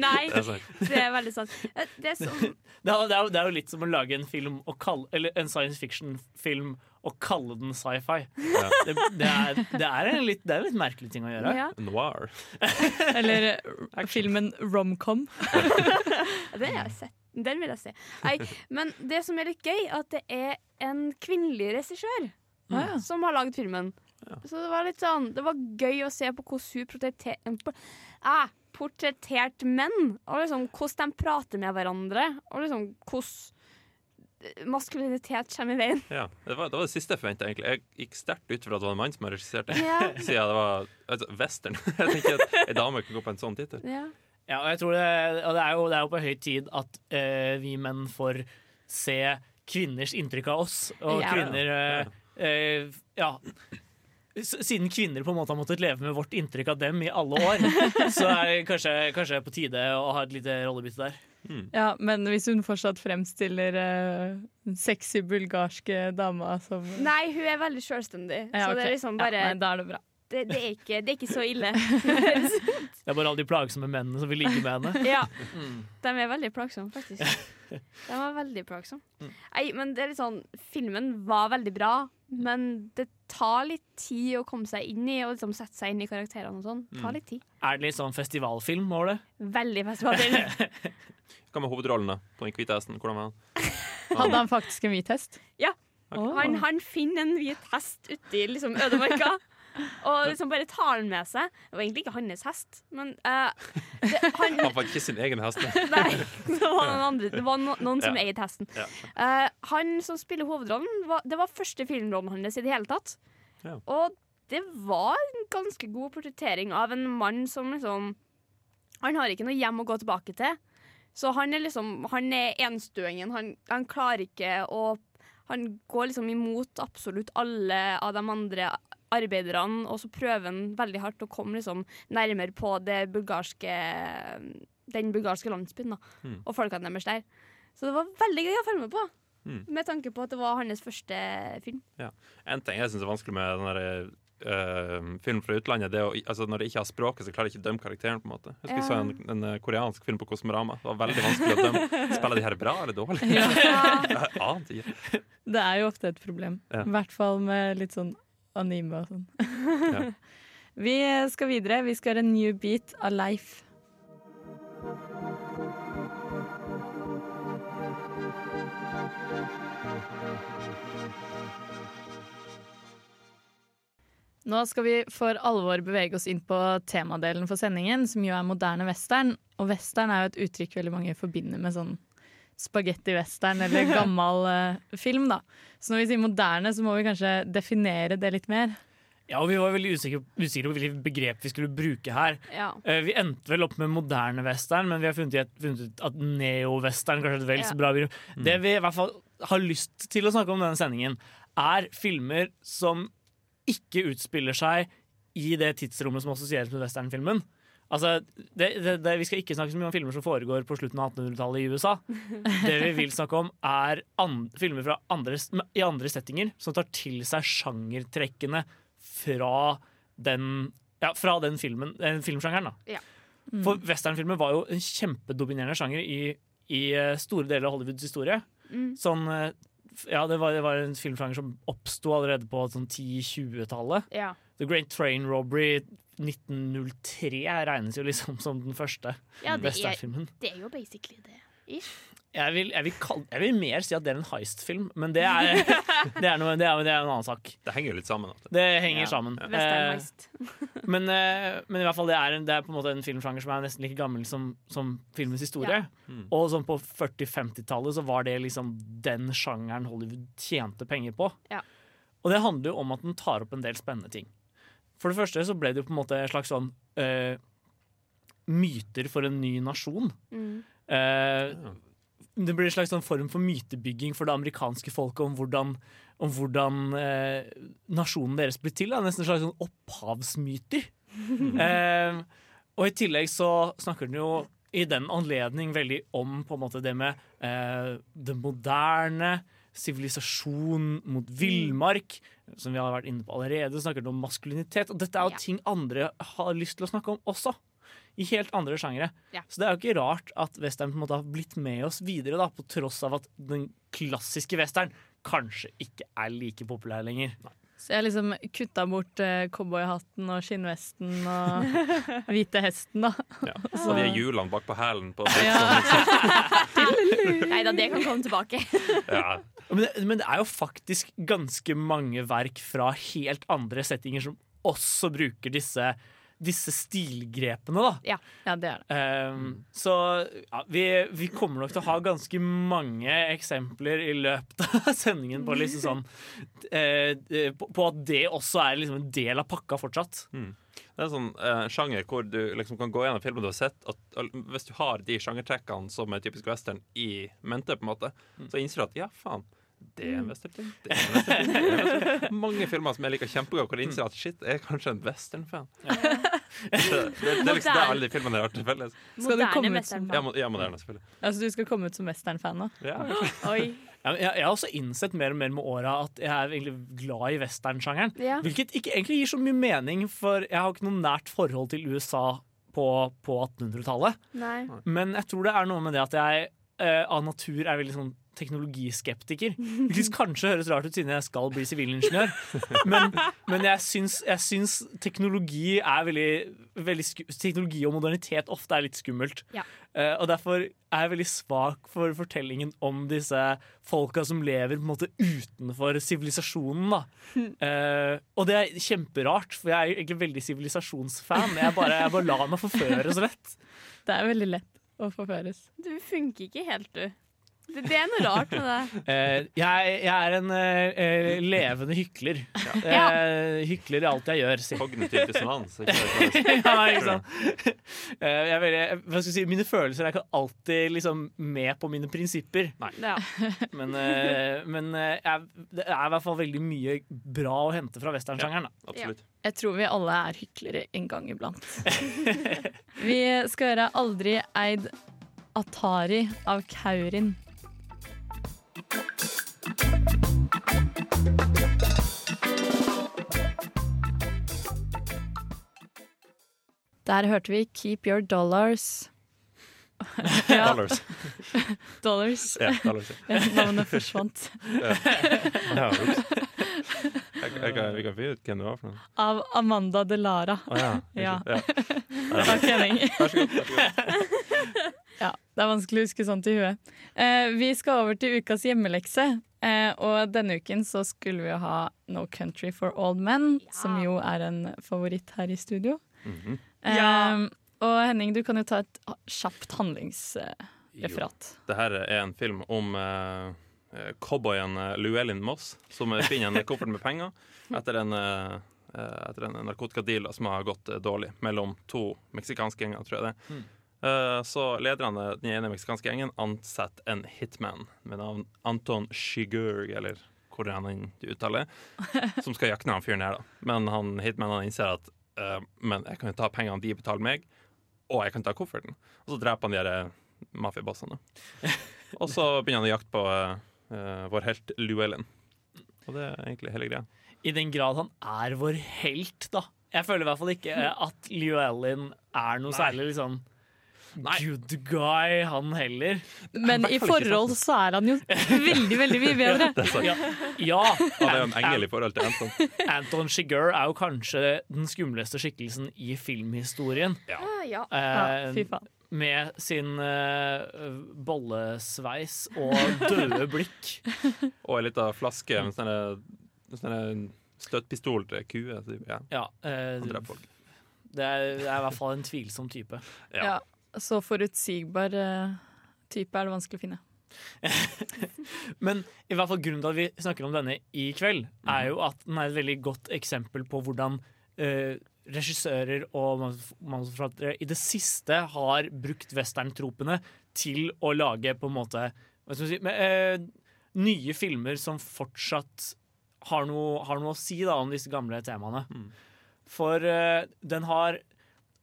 Nei, Det er sant. det er veldig sant. Eh, Det er som Det er, det, er jo, det er jo litt som å lage en film og kalle, Eller en science fiction-film og kalle den sci-fi. Det, det, det, er en litt, det er en litt merkelig ting å gjøre. Ja. Noir. Eller eh, filmen Romcom. Det har jeg sett. Den vil jeg se. Nei, men det som er litt gøy, er at det er en kvinnelig regissør Ah, ja. som har lagd filmen. Så det var litt sånn Det var gøy å se på hvordan hun portretter- ah, portretterte menn. Og liksom hvordan de prater med hverandre. Og liksom hvordan maskulinitet kommer i veien. Ja, det var, det var det siste jeg forventa, egentlig. Jeg gikk sterkt ut fra at det var en mann som har regissert det. Ja. Siden det var altså, western. Jeg tenker at ei dame kan gå på en sånn tittel. Ja. Ja, og jeg tror det, og det, er jo, det er jo på høy tid at uh, vi menn får se kvinners inntrykk av oss. Og Ja. kvinner eh, uh, Ja. Siden kvinner på en måte har måttet leve med vårt inntrykk av dem i alle år, så er det kanskje, kanskje på tide å ha et lite rollebytte der. Ja, men hvis hun fortsatt fremstiller uh, sexy bulgarske dama som Nei, hun er veldig sjølstendig, Ja, Så det er liksom bare ja, nei, Da er det bra. det, det, er ikke, det er ikke så ille. Det er bare alle de plagsomme mennene som vil ligge med henne. ja. Mm. De er veldig plagsomme, faktisk. De var veldig plagsomme. Mm. Nei, men det er litt sånn Filmen var veldig bra, men det tar litt tid å komme seg inn i og liksom sette seg inn i karakterene og sånn. Tar Mm. litt tid. Er det litt sånn festivalfilm over det? Veldig festivalfilm. Hva med hovedrollen da, på den hvite hesten? Hvordan var han? Hadde han faktisk en hvit hest? ja. Okay. Han, han finner en hvit hest ute i liksom ødemarka. Og liksom bare tar den med seg. Det var egentlig ikke hans hest, men uh, det, han, Han fant ikke sin egen hest. Nei, det var noen andre. Det var no, noen som Ja. eide hesten. Ja. Uh, han som spiller hovedrollen, var, det var første filmrollen hans i det hele tatt. Ja. Og det var en ganske god portrettering av en mann som liksom Han har ikke noe hjem å gå tilbake til. Så han er liksom Han er enstøingen. Han, han klarer ikke å Han går liksom imot absolutt alle av de andre arbeiderne, og så prøver han veldig hardt å komme liksom nærmere på det bulgarske den bulgarske landsbyen da, Mm. og folkene deres der. Så det var veldig gøy å følge med på, Mm. med tanke på at det var hans første film. Ja. En ting jeg syns er vanskelig med den der, Uh, film fra utlandet, det er å, altså når de ikke har språket, så klarer de ikke å dømme karakteren. på en måte Jeg husker jeg så en, en eh, koreansk film på Kosmorama. Det var veldig vanskelig å dømme. Spiller de her bra eller dårlig? Ja. Det er jo ofte et problem. Ja. I hvert fall med litt sånn anime og sånn. Ja. Vi skal videre. Vi skal høre en new beat av Leif. Nå skal vi for alvor bevege oss inn på temadelen for sendingen, som jo er moderne western. Og western er jo et uttrykk veldig mange forbinder med sånn spagetti-western eller gammel uh, film. da. Så når vi sier moderne, så må vi kanskje definere det litt mer. Ja, og Vi var veldig usikre, usikre på hvilket begrep vi skulle bruke her. Ja. Uh, vi endte vel opp med moderne western, men vi har funnet, funnet ut at neo-western kanskje er et vel så bra begrep. Det vi i hvert fall har lyst til å snakke om denne sendingen, er filmer som ikke utspiller seg i det tidsrommet som assosieres med westernfilmen. Altså, det, det, det, vi skal ikke snakke så mye om filmer som foregår på slutten av 1800-tallet i USA. Det vi vil snakke om, er an, filmer fra andre, i andre settinger som tar til seg sjangertrekkene fra den, ja, fra den filmen, den filmsjangeren. Da. Ja. For westernfilmer var jo en kjempedominerende sjanger i, i eh, store deler av Hollywoods historie. Mm. Sånn, eh, ja, det var, det var en filmsjanger som oppsto allerede på sånn 10-20-tallet. Ja. The Great Train Robbery 1903 regnes jo liksom som den første Ja, det er, westernfilmen. det er jo basically det. Jeg vil, jeg, vil kalle, jeg vil mer si at det er en heist-film, men det er, det, er noe, det, er, det er en annen sak. Det henger jo litt sammen. vet. Det henger Ja. sammen. Ja. Eh, men, eh, men i hvert fall det er, en, det er på en måte en filmsjanger som er nesten like gammel som, som filmens historie. Mm. Og sånn på 40-50-tallet så var det liksom den sjangeren Hollywood tjente penger på. Ja. Og det handler jo om at den tar opp en del spennende ting. For det første så ble det jo på en måte en slags sånn uh, myter for en ny nasjon. Mm. Uh, det blir en slags sånn form for mytebygging for det amerikanske folket om hvordan, om hvordan uh, nasjonen deres blir til. Da. Nesten en slags sånn opphavsmyter. og i tillegg så snakker den jo i den anledning veldig om på en måte det med det moderne, sivilisasjon mot villmark, som vi har vært inne på allerede. Snakket om maskulinitet. Og dette er jo Ja. ting andre har lyst til å snakke om også. I helt andre sjangere. Ja. Så det er jo ikke rart at western på en måte har blitt med oss videre, da, på tross av at den klassiske western kanskje ikke er like populær lenger. Så jeg liksom kutta bort eh, cowboyhatten og skinnvesten og hvite hesten, da. Ja. Og de hjulene bak på hælen på Nei da, det kan komme tilbake. ja. Men det, men det er jo faktisk ganske mange verk fra helt andre settinger som også bruker disse, disse stilgrepene, da. Ja. Ja, det er det. Um, så ja, vi, vi kommer nok til å ha ganske mange eksempler i løpet av sendingen på, liksom sånn, eh, eh, på, på at det også er liksom en del av pakka fortsatt. Det er en sånn uh, sjanger hvor du liksom kan gå gjennom filmen du har sett. At, uh, hvis du har de sjangertrekkene som er typisk western i mente, på en måte, så innser du at ja, faen. Det er en westernfilm. Det er en westernfilm. det. Mange filmer som jeg liker kjempegodt, hvor jeg innser at shit, jeg er kanskje en westernfan. Det, det, det, er liksom det alle de filmene har til felles. Skal du komme ut som- Ja, ja, moderne, selvfølgelig. Altså, du skal komme ut som westernfan nå? Ja, Oi. Ja, jeg, jeg har også innsett mer og mer med åra at jeg er egentlig glad i westernsjangeren. Ja. Hvilket ikke egentlig gir så mye mening, for jeg har ikke noe nært forhold til USA på, på 1800-tallet. Men jeg tror det er noe med det at jeg eh, av natur er veldig sånn teknologiskeptiker. Hvilket kanskje høres rart ut siden jeg skal bli sivilingeniør. Men, men jeg, syns, jeg syns teknologi er veldig, veldig Teknologi og modernitet ofte er litt skummelt. Ja. Uh, og derfor er jeg veldig svak for fortellingen om disse folka som lever på en måte utenfor sivilisasjonen. Eh, og det er kjemperart, for jeg er egentlig veldig sivilisasjonsfan. Jeg bare, jeg bare lar meg forføre så lett. Det er veldig lett å forføres. Du funker ikke helt, du. Det, det er noe rart med det. Uh, jeg, jeg er en uh, levende hykler. Eh, hykler i alt jeg gjør. Kognitiv dissonans. Ja, ikke sant? Eh, jeg veldig, hva skal jeg si, mine følelser er ikke alltid liksom, med på mine prinsipper. Ja. Men, men jeg, det er i hvert fall veldig mye bra å hente fra westernsjangeren. Absolutt. Jeg tror vi alle er hyklere en gang iblant. Vi skal høre 'Aldri eid Atari' av Kaurin. Der hørte vi 'Keep Your Dollars'. Ja, Dollars. dollars. Ja, dollars. ja. Navnet forsvant. Ja. Jeg, jeg, kan- vi kan finne ut hvem det var for noe. Av Amanda Delara. Å ja. Ja. ja. Takk, Henning. Vær så god. Vær så god. Ja, det er vanskelig å huske sånt i huet. Eh, vi skal over til ukas hjemmelekse. Eh, og denne uken så skulle vi jo ha No Country for Old Men, som jo er en favoritt her i studio. Mhm. Eh, Ja. Og Henning, du kan jo ta et kjapt handlingsreferat. referat. Det her er en film om eh, eh, cowboyen eh, Llewellyn Moss, som finner en koffert med penger etter en, etter en narkotikadeal som har gått dårlig mellom to meksikanske gjenger, tror jeg det. Mm. Eh, så lederne av den ene meksikanske gjengen ansetter en hitman med navn Anton Shigur, eller hvor er han uttaler, som skal jakte han fyren her. da. Men han hitmanen innser at eh, men jeg kan jo ta pengene de betaler meg, og jeg kan ta kofferten. Og så dreper han de her eh, mafiabossene. Og så begynner han å jakte på eh, vår helt Llewellyn. Og det er egentlig hele greia. I den grad han er vår helt, da. Jeg føler i hvert fall ikke at Llewellyn er noe særlig liksom good guy, han heller. Men i forhold så er han jo veldig, veldig mye bedre. Det er. Ja, ja. Han er jo en engel i forhold til Anton. Anton Shigur er jo kanskje den skumleste skikkelsen i filmhistorien. Ah, ja. Eh, Ja, fy faen. med sin uh, bollesveis og døde blikk. Og ei lita flaske med sånn sånn støtpistol til kue. Ja, Ja, eh, folk. det, er, det er i hvert fall en tvilsom type. Ja. Så forutsigbar eh, type er det vanskelig å finne. Men i hvert fall grunnen til at vi snakker om denne i kveld, er jo at den er et veldig godt eksempel på hvordan eh, regissører og manus- manusforfattere i det siste har brukt westerntropene til å lage på en måte hva skal si, med, eh, nye filmer som fortsatt har noe, har noe å si da, om disse gamle temaene. For eh, den har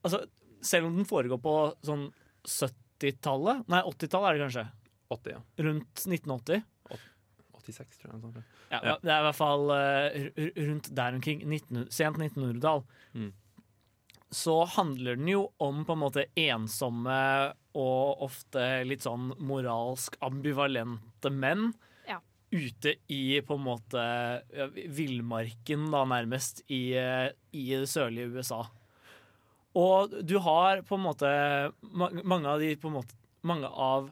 Altså, selv om den foregår på sånn 70-tallet Nei, 80-tallet er det kanskje. 80, ja. Rundt 1980. 86, tror jeg. Sånn. Ja, Ja. Det er i hvert fall uh, rundt der omkring. 19, sent 1900-tall. Mm. Så handler den jo om på en måte ensomme og ofte litt sånn moralsk ambivalente menn. Ja. Ute i på en måte villmarken, da nærmest, i, eh, i det sørlige USA. Og du har på en måte mange av de på en måte Mange av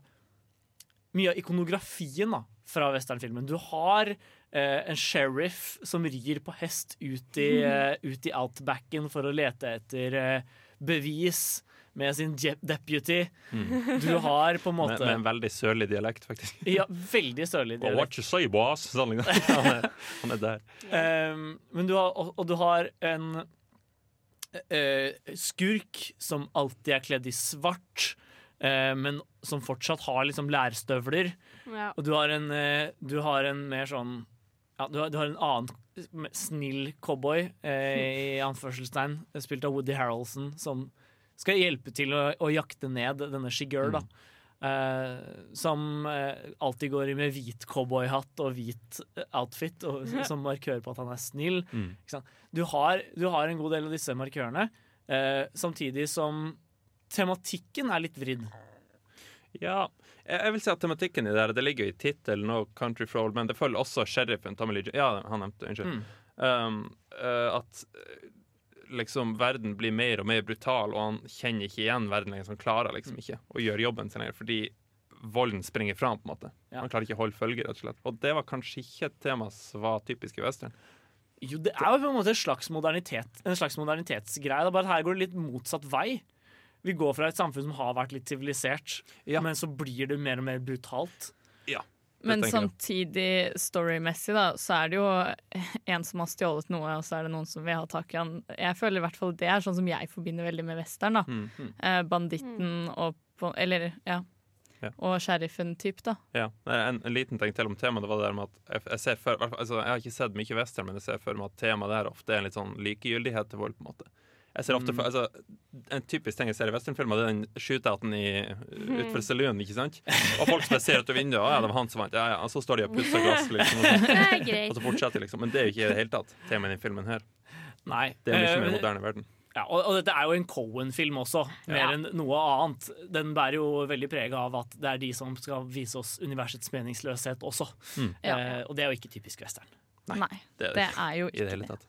mye av ikonografien da, fra westernfilmen. Du har eh, en sheriff som rir på hest ut i, eh, ut i outbacken for å lete etter eh, bevis med sin deputy. deputy. Du har på en måte med en veldig sørlig dialekt, faktisk. Ja, veldig sørlig Well, what dialekt. you say, boss? Han, er, han er der. Um, men du har, og, og du har en skurk som alltid er kledd i svart, eh, men som fortsatt har liksom lærstøvler. Ja. Og du har en, eh, du har en mer sånn ja, du, har, du har en annen snill cowboy, eh, i anførselstegn, spilt av Woody Harroldson, som skal hjelpe til å, å jakte ned denne Shigur, da. Eh, som uh, alltid går i med hvit cowboyhatt og hvit eh, outfit, og, som markør på at han er snill. Mm. Ikke sant? Du, har, du har en god del av disse markørene, uh, samtidig som tematikken er litt vridd. Ja, jeg, vil si at tematikken i det her, det ligger jo i tittelen og Country for Old Men. Det følger også sheriffen Tommy Lee Ja, han nevnte. Unnskyld. Mm. Um, eh, at liksom verden blir mer og mer brutal, og han kjenner ikke igjen verden lenger. Så han klarer Mm. liksom ikke å gjøre jobben sin lenger, fordi volden springer fra ham. på en måte. Ja. Han klarer ikke å holde følge, rett og slett. Og det var kanskje ikke et tema som var typisk i western. Jo, det er jo på en måte en slags, modernitet, en slags modernitetsgreie. Det er bare at her går det litt motsatt vei. Vi går fra et samfunn som har vært litt sivilisert, Ja. men så blir det mer og mer brutalt. Ja. Men samtidig, storymessig, da, så er det jo en som har stjålet noe, og så er det noen som vil ha tak i han. Jeg føler i hvert fall det er sånn som jeg forbinder veldig med western. da. Mm. Eh, banditten og Eller, ja. Ja. Og sheriffen-type, da. Ja, en, en liten ting til om temaet. Det var det der med at jeg, jeg, ser for, altså, jeg har ikke sett mye western, men jeg ser for meg at temaet der ofte er en litt sånn likegyldighet til vold. på en måte jeg ser ofte for, altså, En typisk ting jeg ser i westernfilmer, det er den shootouten i, utenfor saloonen. ikke sant? Og folk som ser ut av vinduet, og ja, det var han som vant. Ja, ja, og Så står de og pusser glass, liksom. Og så, Det greit. og så fortsetter de, liksom. Men det er jo ikke i det hele tatt temaet i filmen her. Nei. Det er mye Eh, mer moderne verden. Ja, og, og dette er jo en Cohen-film også, mer Ja. enn noe annet. Den bærer jo veldig preg av at det er de som skal vise oss universets meningsløshet også. Mm. Ja. Eh, og det er jo ikke typisk western. Nei, det er det det er jo I det ikke det.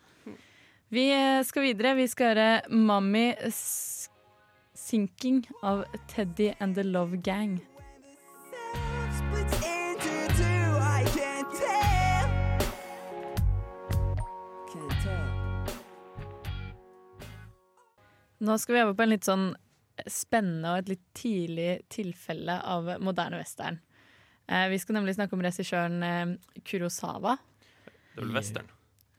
Vi eh, skal videre. Vi skal høre 'Mommy Sinking' av Teddy and the Love Gang. Nå skal vi over på en litt sånn spennende og et litt tidlig tilfelle av moderne western. Eh, vi skal nemlig snakke om regissøren eh, Kurosawa. Det er vel western.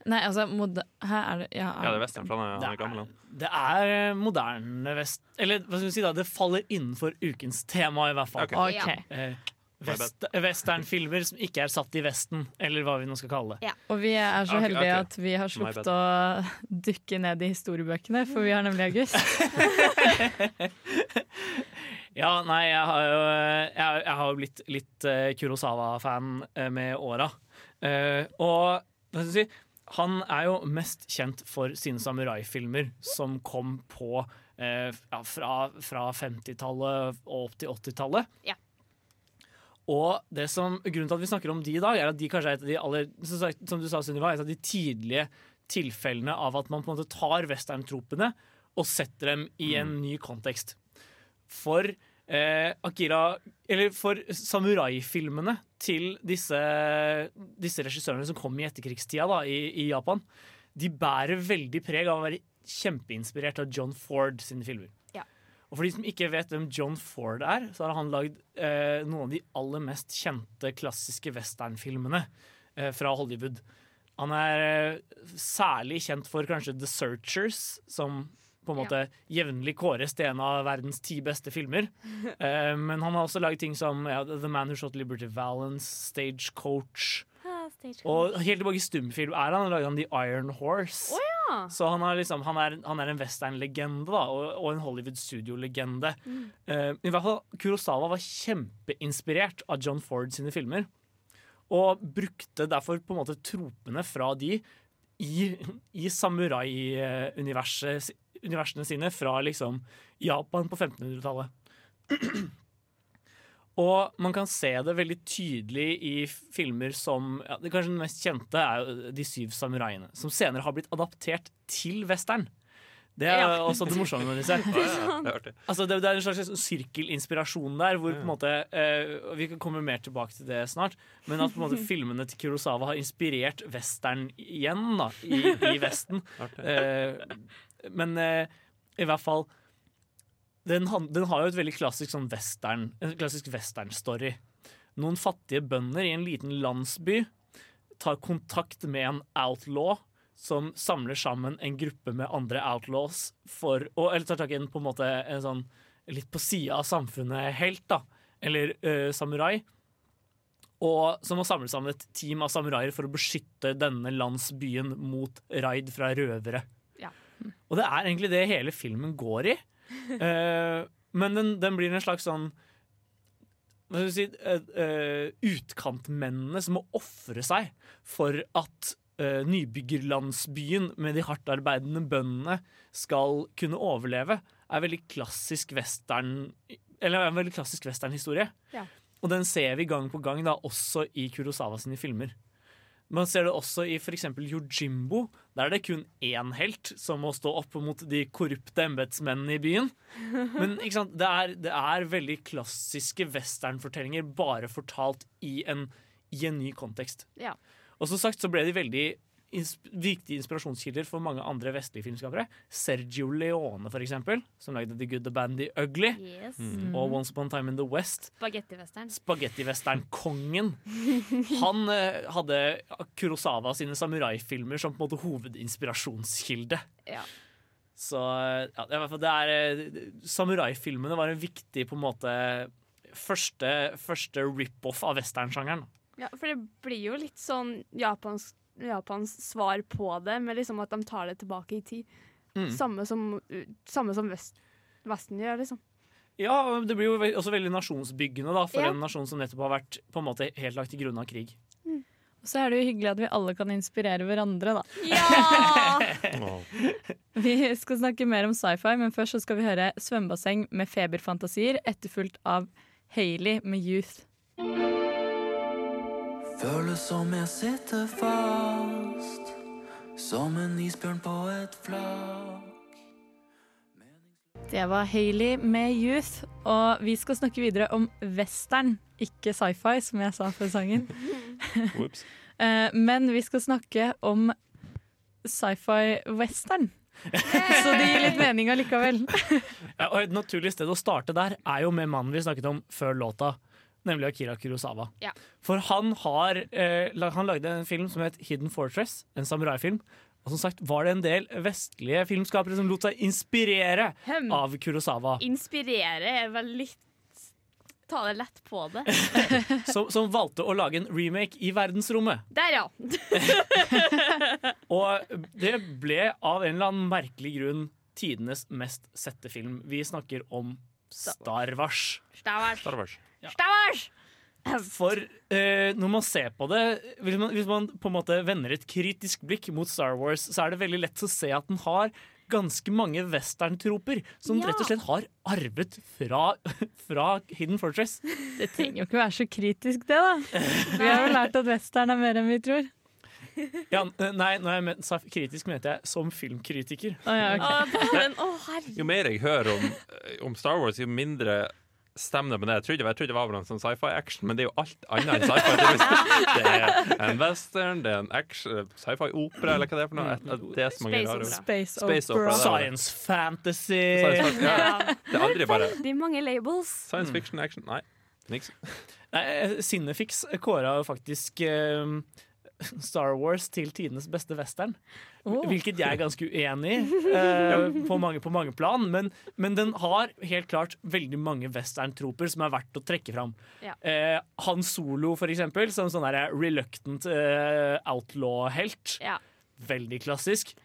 Nei, altså moder... Er det ja, Ja, det er western, for han er, gammel. han. Det er eh, moderne vest... Eller hva skal vi si da, det faller innenfor ukens tema, i hvert fall. Okay. okay. Eh, vest, Westernfilmer som ikke er satt i Vesten, eller hva vi nå skal kalle det. Og vi er så heldige heldige okay. at vi har sluppet å dykke ned i historiebøkene, for vi har nemlig august. Ja, nei, jeg har jo, jeg, jeg har jo blitt litt eh, Kurosawa-fan med åra. Uh, og hva skal jeg si, han er jo mest kjent for sine samuraifilmer som kom på eh, ja, fra, fra 50-tallet og opp til 80-tallet. Ja. Og det som, grunnen til at vi snakker om de i dag, er at de kanskje er et av de aller, som du sa, Sunniva, et av de tidlige tilfellene av at man på en måte tar westerntropene og setter dem i en ny kontekst. For eh, Akira Eller for samuraifilmene til disse, disse regissørene som kom i etterkrigstida da, i, i Japan, de bærer veldig preg av å være kjempeinspirert av John Ford sine filmer. Ja. Og for de som ikke vet hvem John Ford er, så har han lagd eh, noen av de aller mest kjente klassiske westernfilmene eh, fra Hollywood. Han er eh, særlig kjent for kanskje The Searchers, som på en måte jevnlig kåres til en av verdens ti beste filmer. Eh, men han har også laget ting som ja, The Man Who Shot Liberty Valance, Stagecoach. Og helt tilbake i stumfilm er han, laget han The Iron Horse. ja. Så han liksom, han er, han er en westernlegende og, og en Hollywood studio-legende. Eh, I hvert fall Kurosawa var kjempeinspirert av John Ford sine filmer. Og brukte derfor på en måte tropene fra de i, i samurai-universene sine fra liksom Japan på 1500-tallet. Og man kan se det veldig tydelig i filmer som ja, det Kanskje den mest kjente er jo De syv samuraiene, som senere har blitt adaptert til western. Det er Ja. også det morsomme med disse. Ja, ja, det er. Altså det, det er en slags sirkelinspirasjon der, hvor på en måte eh, Vi kan komme mer tilbake til det snart, men at på en måte filmene til Kurosawa har inspirert western igjen, da, i, i Vesten. Artig. Eh, men eh, i hvert fall den, den har jo et veldig klassisk sånn western En klassisk western-story. Noen fattige bønder i en liten landsby tar kontakt med en outlaw som samler sammen en gruppe med andre outlaws for å Eller tar tak i en på en måte en sånn litt på sida av samfunnet-helt, da. Eller uh, samurai. Og som må samle sammen et team av samuraier for å beskytte denne landsbyen mot raid fra røvere. Og det er egentlig det hele filmen går i. Uh, men den, den blir en slags sånn hva skal vi si, uh, utkantmennene som må ofre seg for at nybyggerlandsbyen med de hardtarbeidende bøndene skal kunne overleve, er veldig klassisk western Eller en veldig klassisk westernhistorie. Ja. Og den ser vi gang på gang, da, også i Kurosawa sine filmer. Man ser det også i f.eks. Yojimbo. Der er det kun én helt som må stå opp mot de korrupte embetsmennene i byen. Men? Det, er, det er veldig klassiske westernfortellinger, bare fortalt i en, i en ny kontekst. Ja. Og som sagt så ble de veldig viktige inspirasjonskilder for mange andre vestlige filmskapere. Sergio Leone, for eksempel, som lagde The Good, The Band, The Ugly. Yes. Og Once Upon a Time in the West. Spagettivestern. Spagettivestern-kongen. Han eh, hadde Kurosawa sine samuraifilmer som på en måte hovedinspirasjonskilde. Ja. Så ja, det er, i hvert fall- det er eh, Samuraifilmene var en viktig på en måte første, første rip-off av westernsjangeren. Ja, for det blir jo litt sånn Japans, Japans svar på det, med liksom at de tar det tilbake i tid. Mm. Samme som, samme som vest, Vesten gjør, liksom. Ja, det blir jo også veldig nasjonsbyggende da, for Ja. en nasjon som nettopp har vært på en måte helt lagt til grunn av krig. Og så er det jo hyggelig at vi alle kan inspirere hverandre, da. Ja! Vi skal snakke mer om sci-fi, men først så skal vi høre Svømmebasseng med feberfantasier, etterfulgt av Hailey med Youth. Føles som jeg sitter fast, som en isbjørn på et flak. Det var Hailey med Youth, og vi skal snakke videre om western, ikke sci-fi, som jeg sa før sangen. Eh, Men vi skal snakke om sci-fi western. Så det gir litt mening allikevel. Ja, og Et naturlig sted å starte der er jo med mannen vi snakket om før låta, nemlig Akira Kurosawa. Ja. For han har eh, Han lagde en film som het Hidden Fortress, en samuraifilm. Og som sagt var det en del vestlige filmskapere som lot seg inspirere Hem. av Kurosawa. Inspirere er vel litt Ta det lett på det. Som, som valgte å lage en remake i verdensrommet. Der, ja. Og det ble av en eller annen merkelig grunn tidenes mest sette film. Vi snakker om Star Wars. Star Wars. Stavars! For eh, når man ser på det hvis man, hvis man på en måte vender et kritisk blikk mot Star Wars, så er det veldig lett å se at den har ganske mange westerntroper som Ja. rett og slett har arvet fra, fra Hidden Fortress. Det trenger jo ikke være så kritisk, det, da. Vi har jo lært at western er mer enn vi tror. Ja, nei, når jeg men, sa kritisk, mente jeg som filmkritiker. Å, ja, okay. men, oh, Jo mer jeg hører om, om Star Wars, jo mindre stemmer det med det. Jeg trodde, jeg trodde det var en sånn sci-fi-action, men det er jo alt annet enn sci-fi. Det er- Det er en western, det er en action, sci-fi-opera, eller hva det er for noe. Det er så mange Space rare. Space Space opera. er. Science fantasy. Science fantasy, ja. Det er aldri bare Veldig mange labels. science fiction, action. Nei, niks. Nei, eh, kåra faktisk eh, Star Wars til tidenes beste western. Oh. Hvilket jeg er ganske uenig i eh, på, mange, på mange plan. Men, men den har helt klart veldig mange westerntroper som er verdt å trekke fram. Ja. Eh, Han Solo, for eksempel, som sånn der reluctant eh, outlaw-helt. Ja. Veldig klassisk.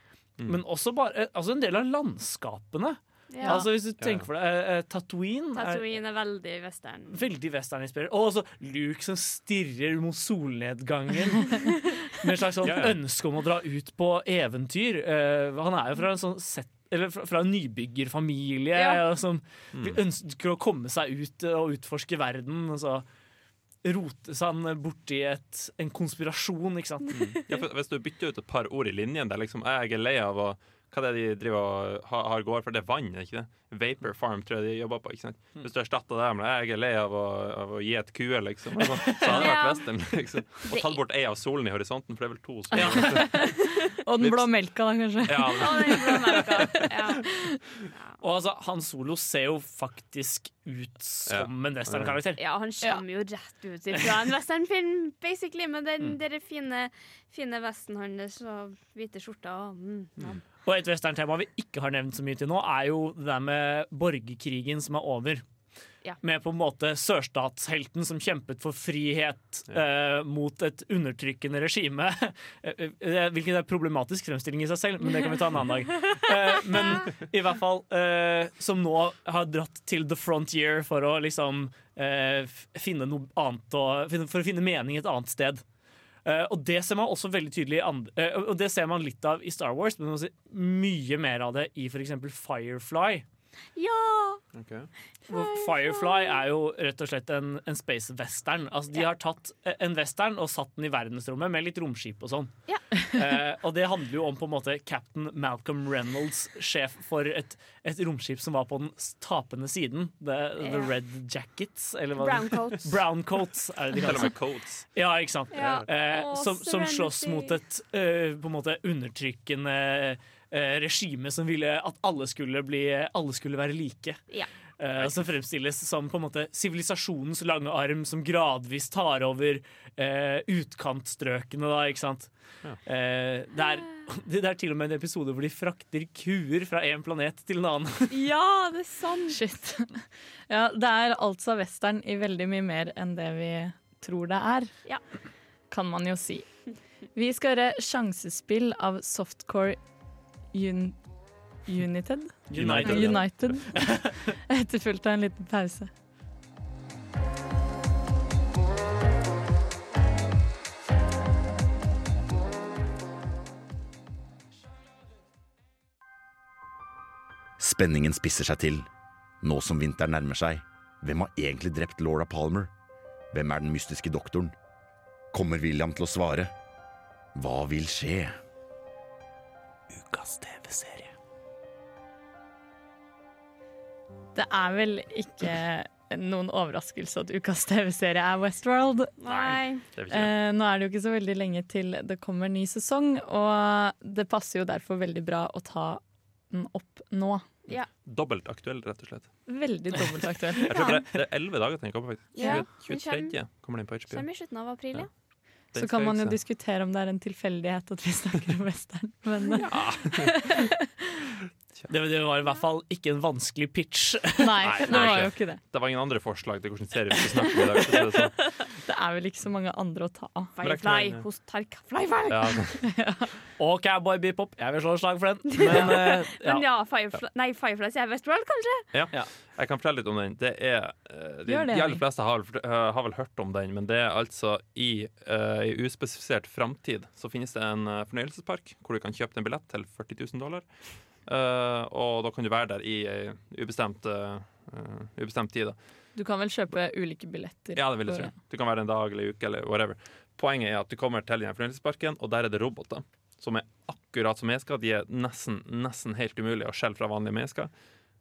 Men også bare, eh, altså en del av landskapene. Ja. Altså Hvis du tenker for deg uh, Tatooine Tatooine, er Tatooine er veldig western. Veldig westerninspirert. Og også Luke som stirrer mot solnedgangen. med et slags sånn Ja, ja. ønske om å dra ut på eventyr. Uh, han er jo fra en sånn sett eller fra, fra en nybyggerfamilie Ja. og som ønsker å komme seg ut eh, og utforske verden. Og så rotes han borti et, en konspirasjon, ikke sant. Ja, for hvis du bytter ut et par ord i linjen der liksom Jeg er lei av å Hva er det de driver og har, har gård for? Det er vann, er ikke det? Vapor Farm tror jeg de jobber på. ikke sant? Hvis du erstatter det med Jeg er lei av å, av å gi et kue, liksom. Så hadde det vært western. liksom Og tatt bort ei av solen i horisonten, for det er vel to soler. Og den blå melka, da, kanskje. Ja, og den blå melka. Ja. Og altså, Han Solo ser jo faktisk ut som en westernkarakter. ja, han kommer jo rett ut fra en westernfilm, basically, med den der fine, fine vesten hans og hvite skjorta. Og, mm, ja. Og et westerntema vi ikke har nevnt så mye til nå, er jo det der med borgerkrigen som er over. Ja. Med på en måte sørstatshelten som kjempet for frihet eh, mot et undertrykkende regime. Eh, eh, er problematisk fremstilling i seg selv, men det kan vi ta en annen dag. Uh, men i hvert fall uh, som nå har dratt til the frontier for å liksom eh, finne noe annet å, For å finne mening et annet sted. Eh, og det ser man også veldig tydelig eh, Og det ser man litt av i Star Wars, men man ser mye mer av det i f.eks. Firefly. Ja! Okay. Firefly er jo rett og slett en, en space western. Altså, de har tatt eh, en western og satt den i verdensrommet med litt romskip og sånn. Ja. Eh, og det handler jo om på en måte captain Malcolm Reynolds, sjef for et, et romskip som var på den tapende siden. The, the Red Jackets, eller hva Brown coats. Brown coats er det de kaller det. coats. ja, ikke sant. Ja. Eh, som, som slåss mot et eh, på en måte undertrykkende regime som ville at alle skulle, bli, alle skulle være like. Ja. Uh, som fremstilles som på en måte sivilisasjonens lange arm som gradvis tar over uh, utkantstrøkene, da, ikke sant. Eh, det, er, det er til og med en episode hvor de frakter kuer fra en planet til en annen. ja, det er sant! Shit. Ja, det er altså western i veldig mye mer enn det vi tror det er. Ja. Kan man jo si. Vi skal høre sjansespill av Softcore Un United. United. United. Etterfulgt av en liten pause. Spenningen spisser seg til. Nå som vinteren nærmer seg, hvem har egentlig drept Laura Palmer? Hvem er den mystiske doktoren? Kommer William til å svare? Hva vil skje? Ukas TV-serie. Det er vel ikke noen overraskelse at ukas TV-serie er Westworld. Nei. Er. Eh, nå er det jo ikke så veldig lenge til det kommer ny sesong, og det passer jo derfor veldig bra å ta den opp nå. Ja. Dobbelt aktuell, rett og slett. Veldig dobbeltaktuell. Jeg tror det, det er elleve dager til den kommer, faktisk. Ja, 23. kommer den på HBO. Kommer i slutten av april, ja. Den Så kan man jo diskutere om det er en tilfeldighet at vi snakker om western. Men Det, det var i hvert fall ikke en vanskelig pitch. Nei, det var jo ikke det. Det var ingen andre forslag til hvordan serie vi skulle snakke om i dag. det sånn. Det er vel ikke så mange andre å ta av. Firefly hos Tark. Firefly! Ja, Og Cowboy Bebop. Jeg vil slå et slag for den. Men, uh, ja. Men ja, Firefly, nei, Fireflies er Westworld, kanskje? Ja. Jeg kan fortelle litt om den. Det er, eh, de, det, de aller fleste har, eh, har vel hørt om den, men det er altså i uh, i uspesifisert framtid så finnes det en fornøyelsespark hvor du kan kjøpe en billett til 40 000 dollar. Eh, og da kan du være der i ei ubestemt, uh, eh, ubestemt tid. Da. Du kan vel kjøpe ulike billetter. Ja, det vil jeg tro. Du kan være en dag eller en uke eller whatever. Poenget er at du kommer til den fornøyelsesparken, og der er det roboter. Som er akkurat som mennesker. De er nesten, nesten helt umulige å skjelle fra vanlige mennesker.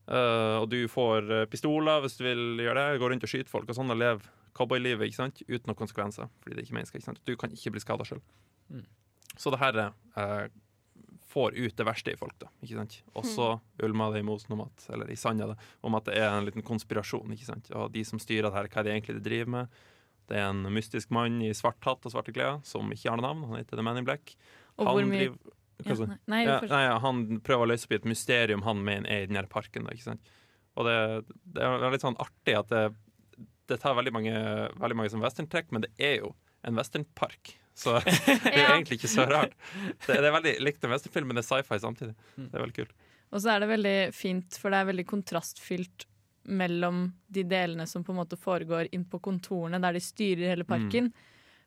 Eh, og du får pistoler hvis du vil gjøre det. Gå rundt og skyte folk og sånn og leve cowboylivet ikke sant? uten noen konsekvenser. Fordi det er ikke mennesker. Ikke sant? Du kan ikke bli skada sjøl. Mm. Så det her eh, får ut det verste i folk, da. Ikke sant? Og så ulmer det i mosen om at, eller i sanda, da, om at det er en liten konspirasjon. Ikke sant? Og de som styrer det her, hva er det egentlig de driver med? Det er en mystisk mann i svart hatt og svarte klær som ikke har noe navn. Han heter The Man in Black. Og hvor mye- driver- Ja, nei, ja, nei, ja, han prøver å løse opp i et mysterium han mener er i den her parken. Da, ikke sant? Og det, det er litt sånn artig at det, det tar veldig mange, veldig mange som westerntrekk, men det er jo en westernpark. Så det er Ja. egentlig ikke så rart. Det, det er veldig likt den westernfilm, men det er sci-fi samtidig. Det er veldig kult. Og så er det veldig fint, for det er veldig kontrastfylt mellom de delene som på en måte foregår inn på kontorene, der de styrer hele parken.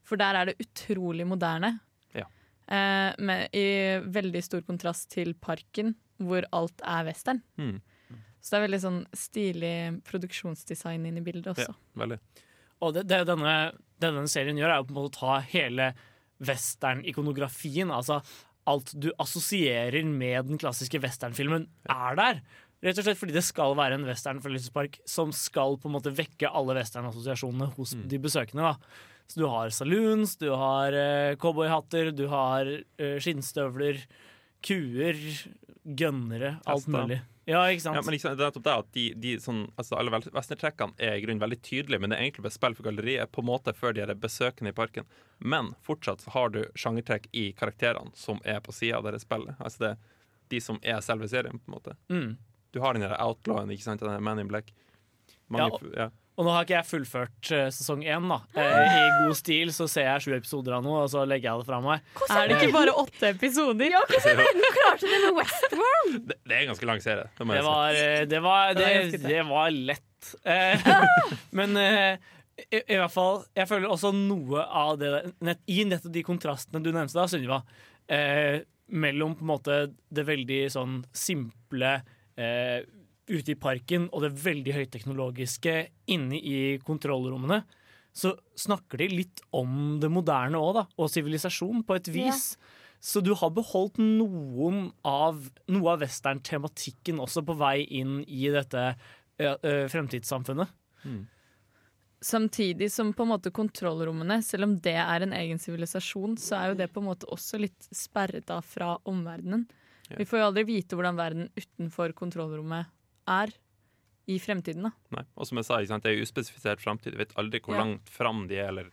For der er det utrolig moderne. Ja. Eh, med, I veldig stor kontrast til parken, hvor alt er western. Mm. Så det er veldig sånn stilig produksjonsdesign inn i bildet også. Ja, veldig. Og det, det denne, denne serien gjør, er jo på en måte å ta hele western-ikonografien. Altså alt du assosierer med den klassiske westernfilmen, er der. Rett og slett fordi det skal være en western-forlystelsespark som skal på en måte vekke alle western-assosiasjonene hos de besøkende. da. Så du har saloons, du har uh, cowboyhatter, du har uh, skinnstøvler, kuer, gønnere, alt mulig. Ja, ikke sant? Ja, men sant, det er nettopp det at de, de sånn, altså Alle westerntrekkene er i grunnen veldig tydelige, men det er egentlig bare spill for galleriet på en måte før de er besøkende i parken. Men fortsatt så har du sjangertrekk i karakterene som er på sida av det spillet. Altså det de som er selve serien, på en måte. Mm. Du har den der outlawen, ikke sant, den der Man in Black. Mange, Ja, og- ja. Og nå har ikke jeg fullført eh, sesong én. da. Eh, I god stil så ser jeg sju episoder av noe, og så legger jeg det fra meg. Er det ikke bare åtte episoder? Ja, hvordan er det du klarte det med Westworld? Det, det er en ganske lang serie. Det, må Det jeg var, eh, det var, Det var det, det var lett. Eh, men eh, i, i hvert fall Jeg føler også noe av det nett, I nettopp de kontrastene du nevnte da, Sunniva, eh, mellom på en måte det veldig sånn simple eh, ute i parken og det veldig høyteknologiske inne i kontrollrommene, så snakker de litt om det moderne òg, da, og sivilisasjon, på et vis. Så du har beholdt noen av, noe av western-tematikken også på vei inn i dette ja, eh, fremtidssamfunnet. Samtidig som på en måte kontrollrommene, selv om det er en egen sivilisasjon, så er jo det på en måte også litt sperret av fra omverdenen. Ja. Vi får jo aldri vite hvordan verden utenfor kontrollrommet er i fremtiden. da. Nei. Og som jeg sa, sant, det er uspesifisert framtid. Jeg vet aldri hvor Ja. langt fram de er, eller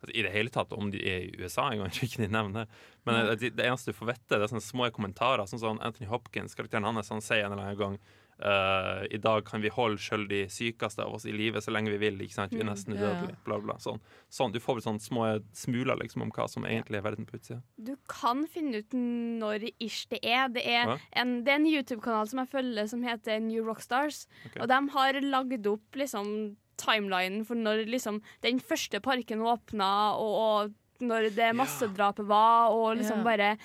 altså, i det hele tatt om de er i USA engang. ikke de nevner. Men det, det eneste du får vite, det er sånne små kommentarer. Sånn som Anthony Hopkins, karakteren hans, han sier en eller annen gang eh, I dag kan vi holde sjøl de sykeste av oss i live så lenge vi vil. ikke sant? Vi er Mm, nesten udødelige. Bla, bla. Sånn. sånn. Du får vel sånne små smuler liksom, om hva som egentlig er verden på utsida. Du kan finne ut når ish det er. Det er en, en YouTube-kanal som jeg følger som heter New Rockstars. okay. Og de har lagd opp liksom timelinen for når liksom den første parken åpna, og, og når det massedrapet var, og liksom Ja. bare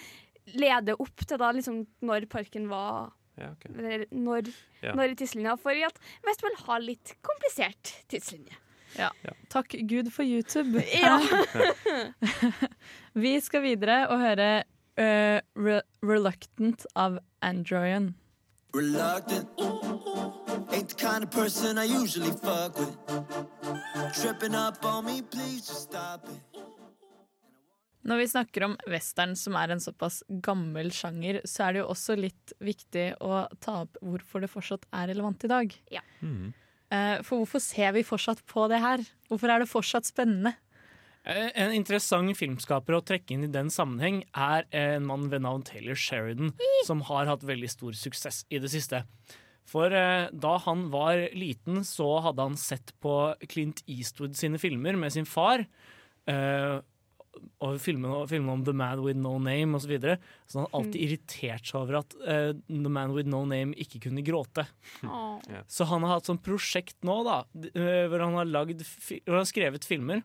lede opp til da liksom når parken var Ja, okay. Når, Ja. når i tidslinja. For at Vestfold har litt komplisert tidslinje. Ja. Takk Gud for YouTube. Ja. Vi skal videre og høre uh, Re Reluctant av Androyan. Reluctant. Ain't the kind of person I usually fuck with. Tripping up on me, please just stop it. Når vi snakker om western, som er en såpass gammel sjanger, så er det jo også litt viktig å ta opp hvorfor det fortsatt er relevant i dag. Eh, For hvorfor ser vi fortsatt på det her? Hvorfor er det fortsatt spennende? Eh, En interessant filmskaper å trekke inn i den sammenheng er en mann ved navn Taylor Sheridan, som har hatt veldig stor suksess i det siste. For eh, da han var liten, så hadde han sett på Clint Eastwood sine filmer med sin far. eh, og filmene, filmene om The Man With No Name osv. Så, videre. så han alltid irritert seg over at uh, The Man With No Name ikke kunne gråte. Så han har hatt sånn prosjekt nå, da, eh, hvor han har, lagd, hvor han har skrevet filmer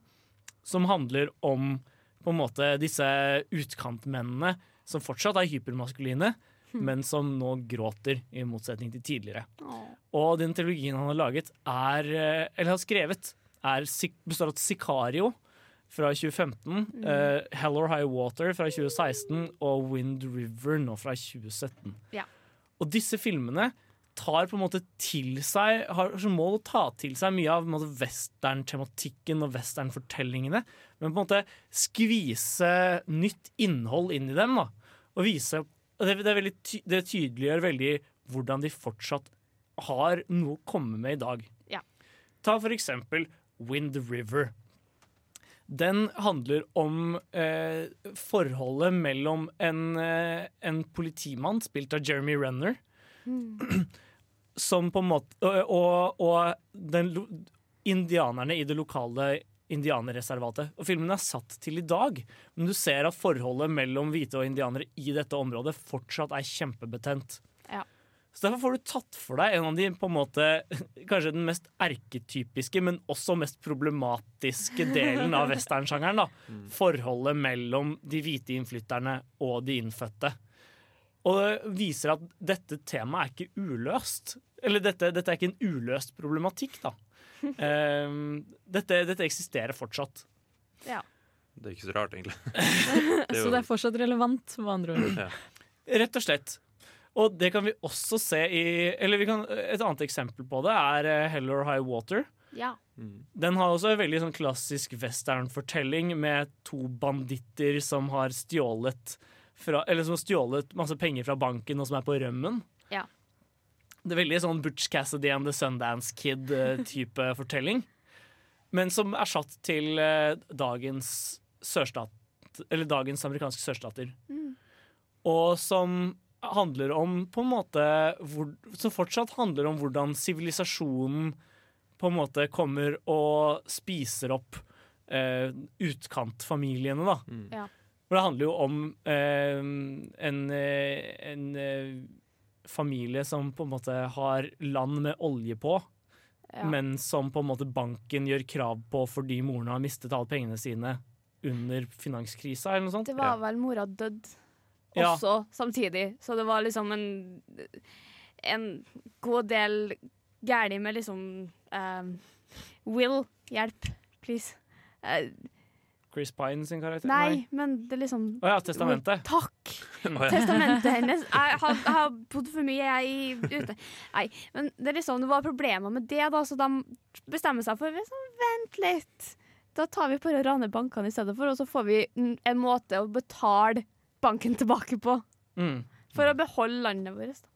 som handler om på en måte disse utkantmennene som fortsatt er hypermaskuline, men som nå gråter, i motsetning til tidligere. Og den trilogien han har laget, er, eh, eller har skrevet, er, består av Sicario fra 2015, eh, Hell or High Water fra 2016 og Wind River nå fra 2017. Ja. Og disse filmene tar på en måte til seg har som mål å ta til seg mye av western-tematikken og western-fortellingene, men på en måte skvise nytt innhold inn i dem. Da, og vise og det, det, veldig det tydeliggjør veldig hvordan de fortsatt har noe å komme med i dag. Ja. Ta for eksempel Wind River. Den handler om eh, forholdet mellom en, eh, en politimann, spilt av Jeremy Renner, som på en måte og, og den, indianerne i det lokale indianerreservatet. Og filmen er satt til i dag, men du ser at forholdet mellom hvite og indianere i dette området fortsatt er kjempebetent. Så Derfor får du tatt for deg en av de på en måte kanskje den mest erketypiske, men også mest problematiske delen av westernsjangeren. da. Forholdet mellom de hvite innflytterne og de innfødte. Og det viser at dette temaet er ikke uløst. Eller dette, dette er ikke en uløst problematikk, da. Um, dette, dette eksisterer fortsatt. Ja. Det er ikke så rart, egentlig. Så det er fortsatt relevant, med andre ord. Ja. Rett og slett. Og det kan vi også se i Eller vi kan, et annet eksempel på det er eh, Hell or High Water. Ja. Den har også en veldig sånn klassisk western-fortelling med to banditter som har stjålet fra, Eller som har stjålet masse penger fra banken og som er på rømmen. Ja. Det er veldig sånn Butch Cassidy and the Sundance Kid-type fortelling. Men som er satt til eh, dagens sørstat Eller dagens amerikanske sørstater. Mm. Og som handler om på en måte hvor, Som fortsatt handler om hvordan sivilisasjonen på en måte kommer og spiser opp eh, utkantfamiliene, da. Ja. For det handler jo om eh, en, eh, en eh, familie som på en måte har land med olje på, Ja. men som på en måte banken gjør krav på fordi moren har mistet alle pengene sine under finanskrisa, eller noe sånt. Det var vel mora dødd Ja. også samtidig, så det var liksom en, en god del gærlig med liksom um, Will, hjelp, please. Uh, Chris Pine sin karakter? nei, men det er liksom Å ja, testamentet. Takk! Oh ja. Testamentet hennes. Jeg har, jeg har bodd for mye jeg, i ute. Nei, men det er liksom, det var problemer med det, da, så de bestemmer seg for liksom, Vent litt. Da tar vi bare og raner bankene i stedet for, og så får vi en måte å betale banken tilbake på. Mm. For å beholde landet vårt. Da.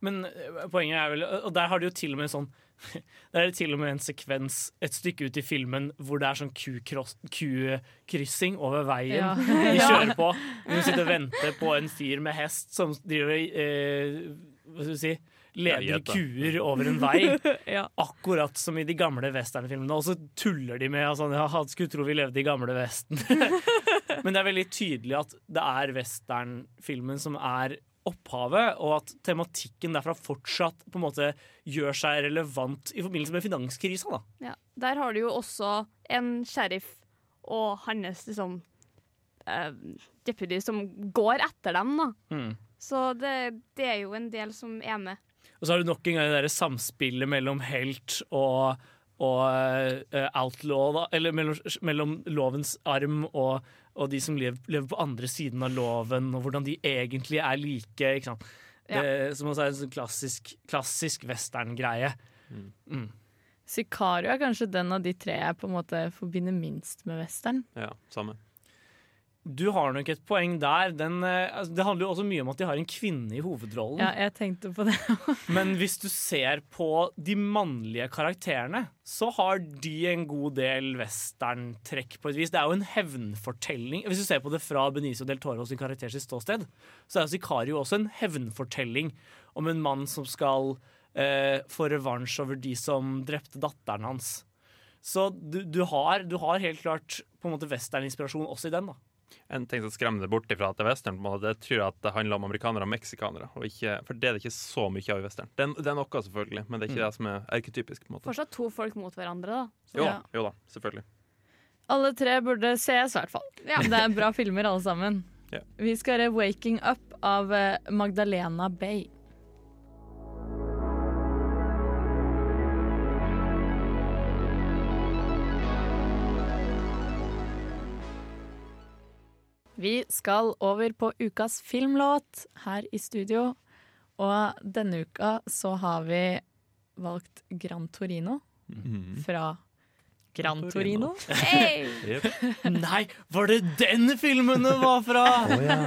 Men eh, poenget er vel Og der har de jo til og med sånn Der er det til og med en sekvens et stykke ut i filmen hvor det er sånn ku-cross- over veien Ja. de kjører på. De sitter og venter på en fyr med hest som driver eh, Hva skal du si leder kuer over en vei. Ja. Akkurat som i de gamle westernfilmene. Og så tuller de med altså, ja, Han skulle tro vi levde i gamle Vesten. Men det er veldig tydelig at det er westernfilmen som er opphavet, og at tematikken derfra fortsatt på en måte gjør seg relevant i forbindelse med finanskrisa. da. Ja. Der har du jo også en sheriff og hans liksom eh, deputy som går etter dem, da. Mm. Så det, det er jo en del som er med. Og så har du nok en gang det der samspillet mellom helt og, og uh, outlaw, da. Eller mellom, mellom lovens arm og, og de som lever, lever på andre siden av loven, og hvordan de egentlig er like. Ikke sant? Ja. Det, som også er en sånn klassisk, klassisk western-greie. Mm. Sicario er kanskje den av de tre jeg på en måte forbinder minst med western. Ja, samme. Du har nok et poeng der. Den, eh, altså, det handler jo også mye om at de har en kvinne i hovedrollen. Ja, jeg tenkte på det. Men hvis du ser på de mannlige karakterene, så har de en god del westerntrekk på et vis. Det er jo en hevnfortelling. Hvis du ser på det fra Benicio del Toro sin karakter sitt ståsted, så er Sicario også en hevnfortelling om en mann som skal eh, få revansj over de som drepte datteren hans. Så du, du, har, du har helt klart på en måte westerninspirasjon også i den. da En ting som skremmer det bort ifra at det er western, på en måte, det tror jeg at det handler om amerikanere og meksikanere. Og ikke, for det er det ikke så mye av i western. Det er, det er noe, selvfølgelig, men det er ikke Mm. det som er erketypisk. på en måte. Fortsatt to folk mot hverandre, da. Jo, Ja. jo da, selvfølgelig. Alle tre burde ses, i hvert fall. Det er bra filmer, alle sammen. Ja. Vi skal høre 'Waking Up' av eh, Magdalena Bay. Vi skal over på ukas filmlåt her i studio. Og denne uka så har vi valgt Gran Torino fra Gran Torino. Hey! Nei, var det den filmen det var fra?! Å, ja.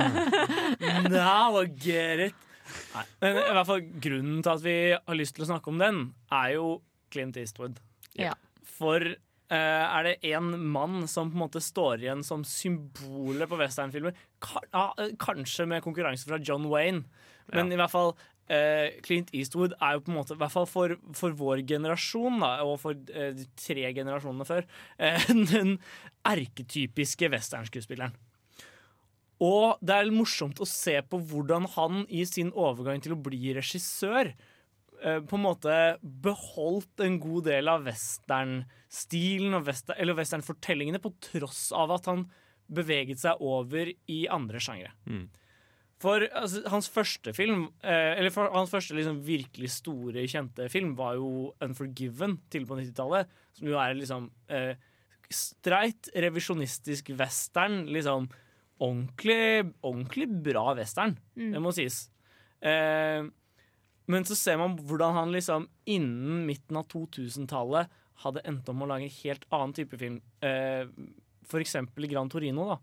Now I get it. Nei, men i hvert fall Grunnen til at vi har lyst til å snakke om den, er jo Clint Eastwood. Ja. For er det én mann som på en måte står igjen som symbolet på westernfilmer? Ja, eh, kanskje med konkurranse fra John Wayne, men i hvert fall eh, Clint Eastwood er jo på en måte, i hvert fall for, for vår generasjon, da, og for eh, de tre generasjonene før, eh, den erketypiske westernskuespilleren. Og det er morsomt å se på hvordan han i sin overgang til å bli regissør eh, på en måte beholdt en god del av westernstilen og western, eller westernfortellingene på tross av at han beveget seg over i andre sjangre. Mm. For altså, hans første film, eh, eller for, hans første liksom, virkelig store, kjente film, var jo 'Unforgiven' tidlig på 90-tallet. Som jo er liksom eh, streit, revisjonistisk western. Liksom ordentlig, ordentlig bra western, Mm. det må sies. Eh, men så ser man hvordan han liksom innen midten av 2000-tallet hadde endt om å lage en helt annen type film. Eh, eksempel i Gran Torino, da.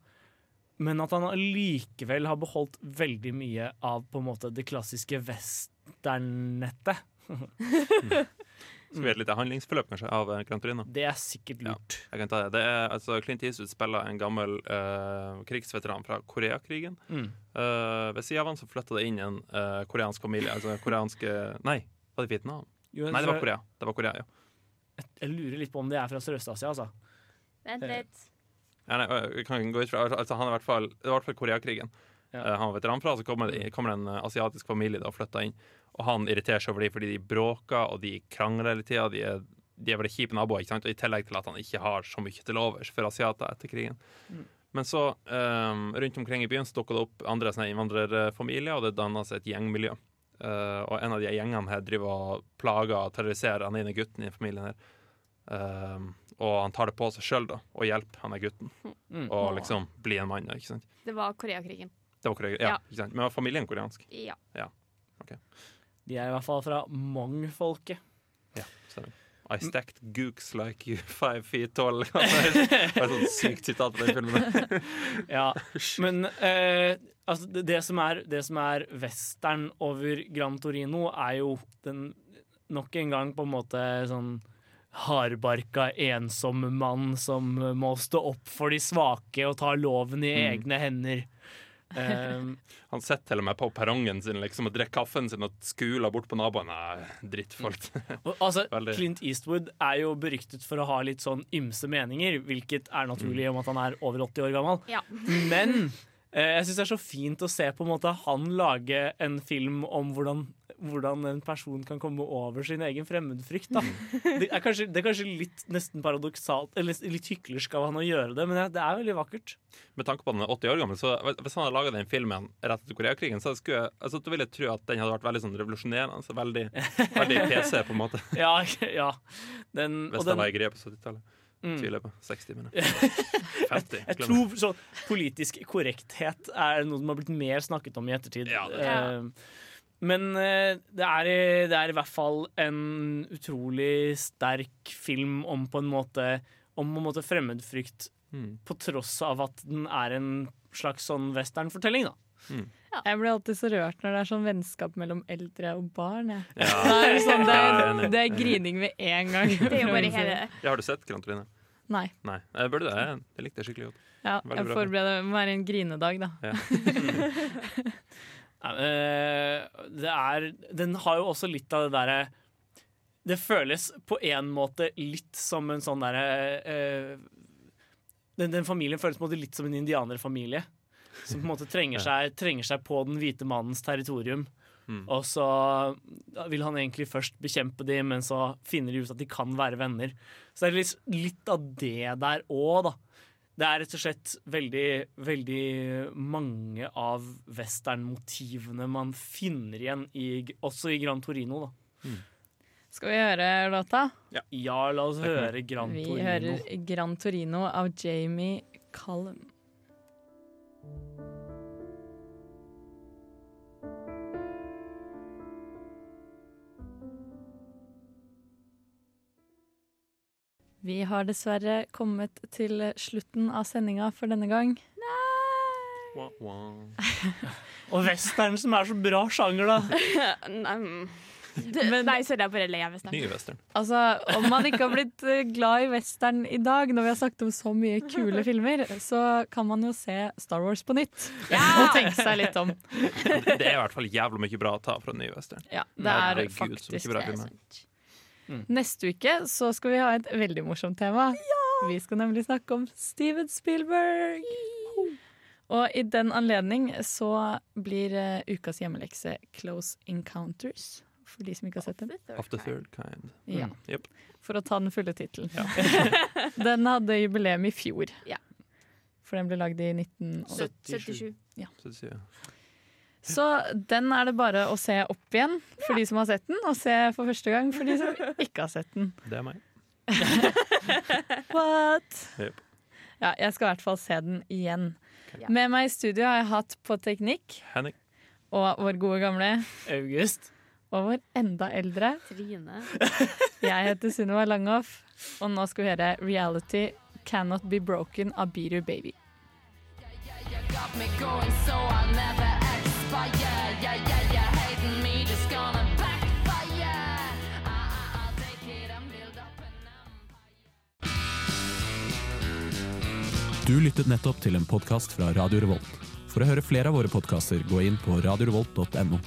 Men at han allikevel har beholdt veldig mye av på en måte det klassiske westernnettet. Skal vi ha et lite handlingsforløp kanskje av Grand Gran Torino? Det er sikkert lurt. jeg kan ta det. det er, altså, Clint Eastwood spiller en gammel uh, krigsveteran fra Koreakrigen. Mm. Uh, ved siden av han så flytta det inn en uh, koreansk familie. Altså koreanske Nei, var det Vietnam? Jo, Nei, det var Korea. Det var Korea, ja. Jeg lurer litt på om det er fra Sørøst-Asia, altså. Vent Eh, litt. Ja, nei, jeg kan gå ut fra altså, Han er i hvert fall, det var i hvert fall Koreakrigen. Ja. Eh, han var veteran fra, så kommer det, kommer det en eh, asiatisk familie da, og flytter inn. Og han irriterer seg over dem fordi de bråker og de krangler hele tida. De, de er veldig kjipe naboer, ikke sant? og i tillegg til at han ikke har så mye til overs for asiater etter krigen. Mm. Men så, um, rundt omkring i byen, så dukker det opp andre sånne innvandrerfamilier, og det danner seg et gjengmiljø. Uh, og en av de gjengene her driver og plager og terroriserer den ene gutten i familien her. um, og han tar det på seg sjøl og hjelper han er gutten. Mm. Og liksom bli en mann. da, Ikke sant? Det var Koreakrigen. Det var Korea, ja, Ja. Ikke sant? Men var familien koreansk? Ja. Ja. ok. De er i hvert fall fra Mong-folket. Ja, stemmer. I stacked gooks like you five feet tall. det er et sånt sykt sitat den filmen. ja, men eh, altså, det, det, som er, det som er western over Gran Torino, er jo den nok en gang på en måte sånn hardbarka, ensom mann som må stå opp for de svake og ta loven i Mm. egne hender. Um, Han sitter til og med på perrongen sin liksom, og drikker kaffen sin og skuler bort på naboen. Nei, drittfolk. Altså, Veldig. Clint Eastwood er jo beryktet for å ha litt sånn ymse meninger, hvilket er naturlig Mm. om at han er over 80 år gammel. Ja. Men jeg syns det er så fint å se på en måte han lage en film om hvordan, hvordan en person kan komme over sin egen fremmedfrykt. Da. Det, er kanskje, det er kanskje litt nesten paradoksalt, eller litt hyklersk av han å gjøre det, men det er veldig vakkert. Med tanke på at han er 80 år gammel, så hvis han hadde laga den filmen rett etter Koreakrigen, så skulle jeg, altså, ville jeg tro at den hadde vært veldig sånn revolusjonerende. Så veldig, veldig PC, på en måte. Ja, ja. Den, Hvis og det den- var i greie på 70-tallet. Mm. Tviler på. 60, mener jeg. jeg. 50. Jeg tror sånn politisk korrekthet er noe som har blitt mer snakket om i ettertid. det- Eh, Men eh, det er, det er i hvert fall en utrolig sterk film om på en måte Om på en måte fremmedfrykt Mm. På tross av at den er en slags sånn westernfortelling, da. Jeg blir alltid så rørt når det er sånn vennskap mellom eldre og barn. Ja. Ja. Det, er sånn, det, er det er grining med en gang. Det er jo bare hele Ja, har du sett Gran Torino? Nei. Nei. Jeg burde det. Jeg, jeg likte det skikkelig godt. Ja, Veldig jeg forbereder meg. Det må være en grinedag, da. Eh, det er Den har jo også litt av det derre Det føles på en måte litt som en sånn derre eh, den, den familien føles på en måte litt som en indianerfamilie. Som på en måte trenger seg, trenger seg på den hvite mannens territorium. Mm. Og så vil han egentlig først bekjempe dem, men så finner de ut at de kan være venner. Så det er litt, litt av det der òg, da. Det er rett og slett veldig, veldig mange av westernmotivene man finner igjen i, også i Gran Torino. Da. Skal vi høre låta? Ja, la oss høre Gran Vi Torino. hører Gran Torino av Jamie Cullum. Vi har dessverre kommet til slutten av sendinga for denne gang. Wah, wah. Og western, som er så bra sjanger, da. Nei, det, nei, sorry, jeg bare ler av western. Ny western. Altså, Om man ikke har blitt eh, glad i western i dag, når vi har snakket om så mye kule filmer, så kan man jo se Star Wars på nytt. Og tenke seg litt om. Det er i hvert fall jævlig mye bra å ta fra ny western. Ja, det er Herregud, faktisk bra det. Mm. Neste uke så skal vi ha et veldig morsomt tema. Ja! Vi skal nemlig snakke om Steven Spielberg. Og i den anledning så blir eh, ukas hjemmelekse Close Encounters. For de som ikke har sett den. Of the third kind. Ja. Yep. For å ta den fulle tittelen. den hadde jubileum i fjor. For den ble lagd i 1977. Ja. Så den er det bare å se opp igjen for de som har sett den, og se for første gang for de som ikke har sett den. Det er meg. What? Yep. Ja, jeg skal i hvert fall se den igjen. Ja. Med meg i studio har jeg hatt på teknikk Henning. og vår gode gamle August. Og vår enda eldre. Trine. Jeg heter Sunniva Langhoff, og nå skal vi høre Reality Cannot Be Broken av Beat Your Baby. Du lyttet nettopp til en podkast fra Radio Revolt. For å høre flere av våre podkaster, gå inn på radiorevolt.no.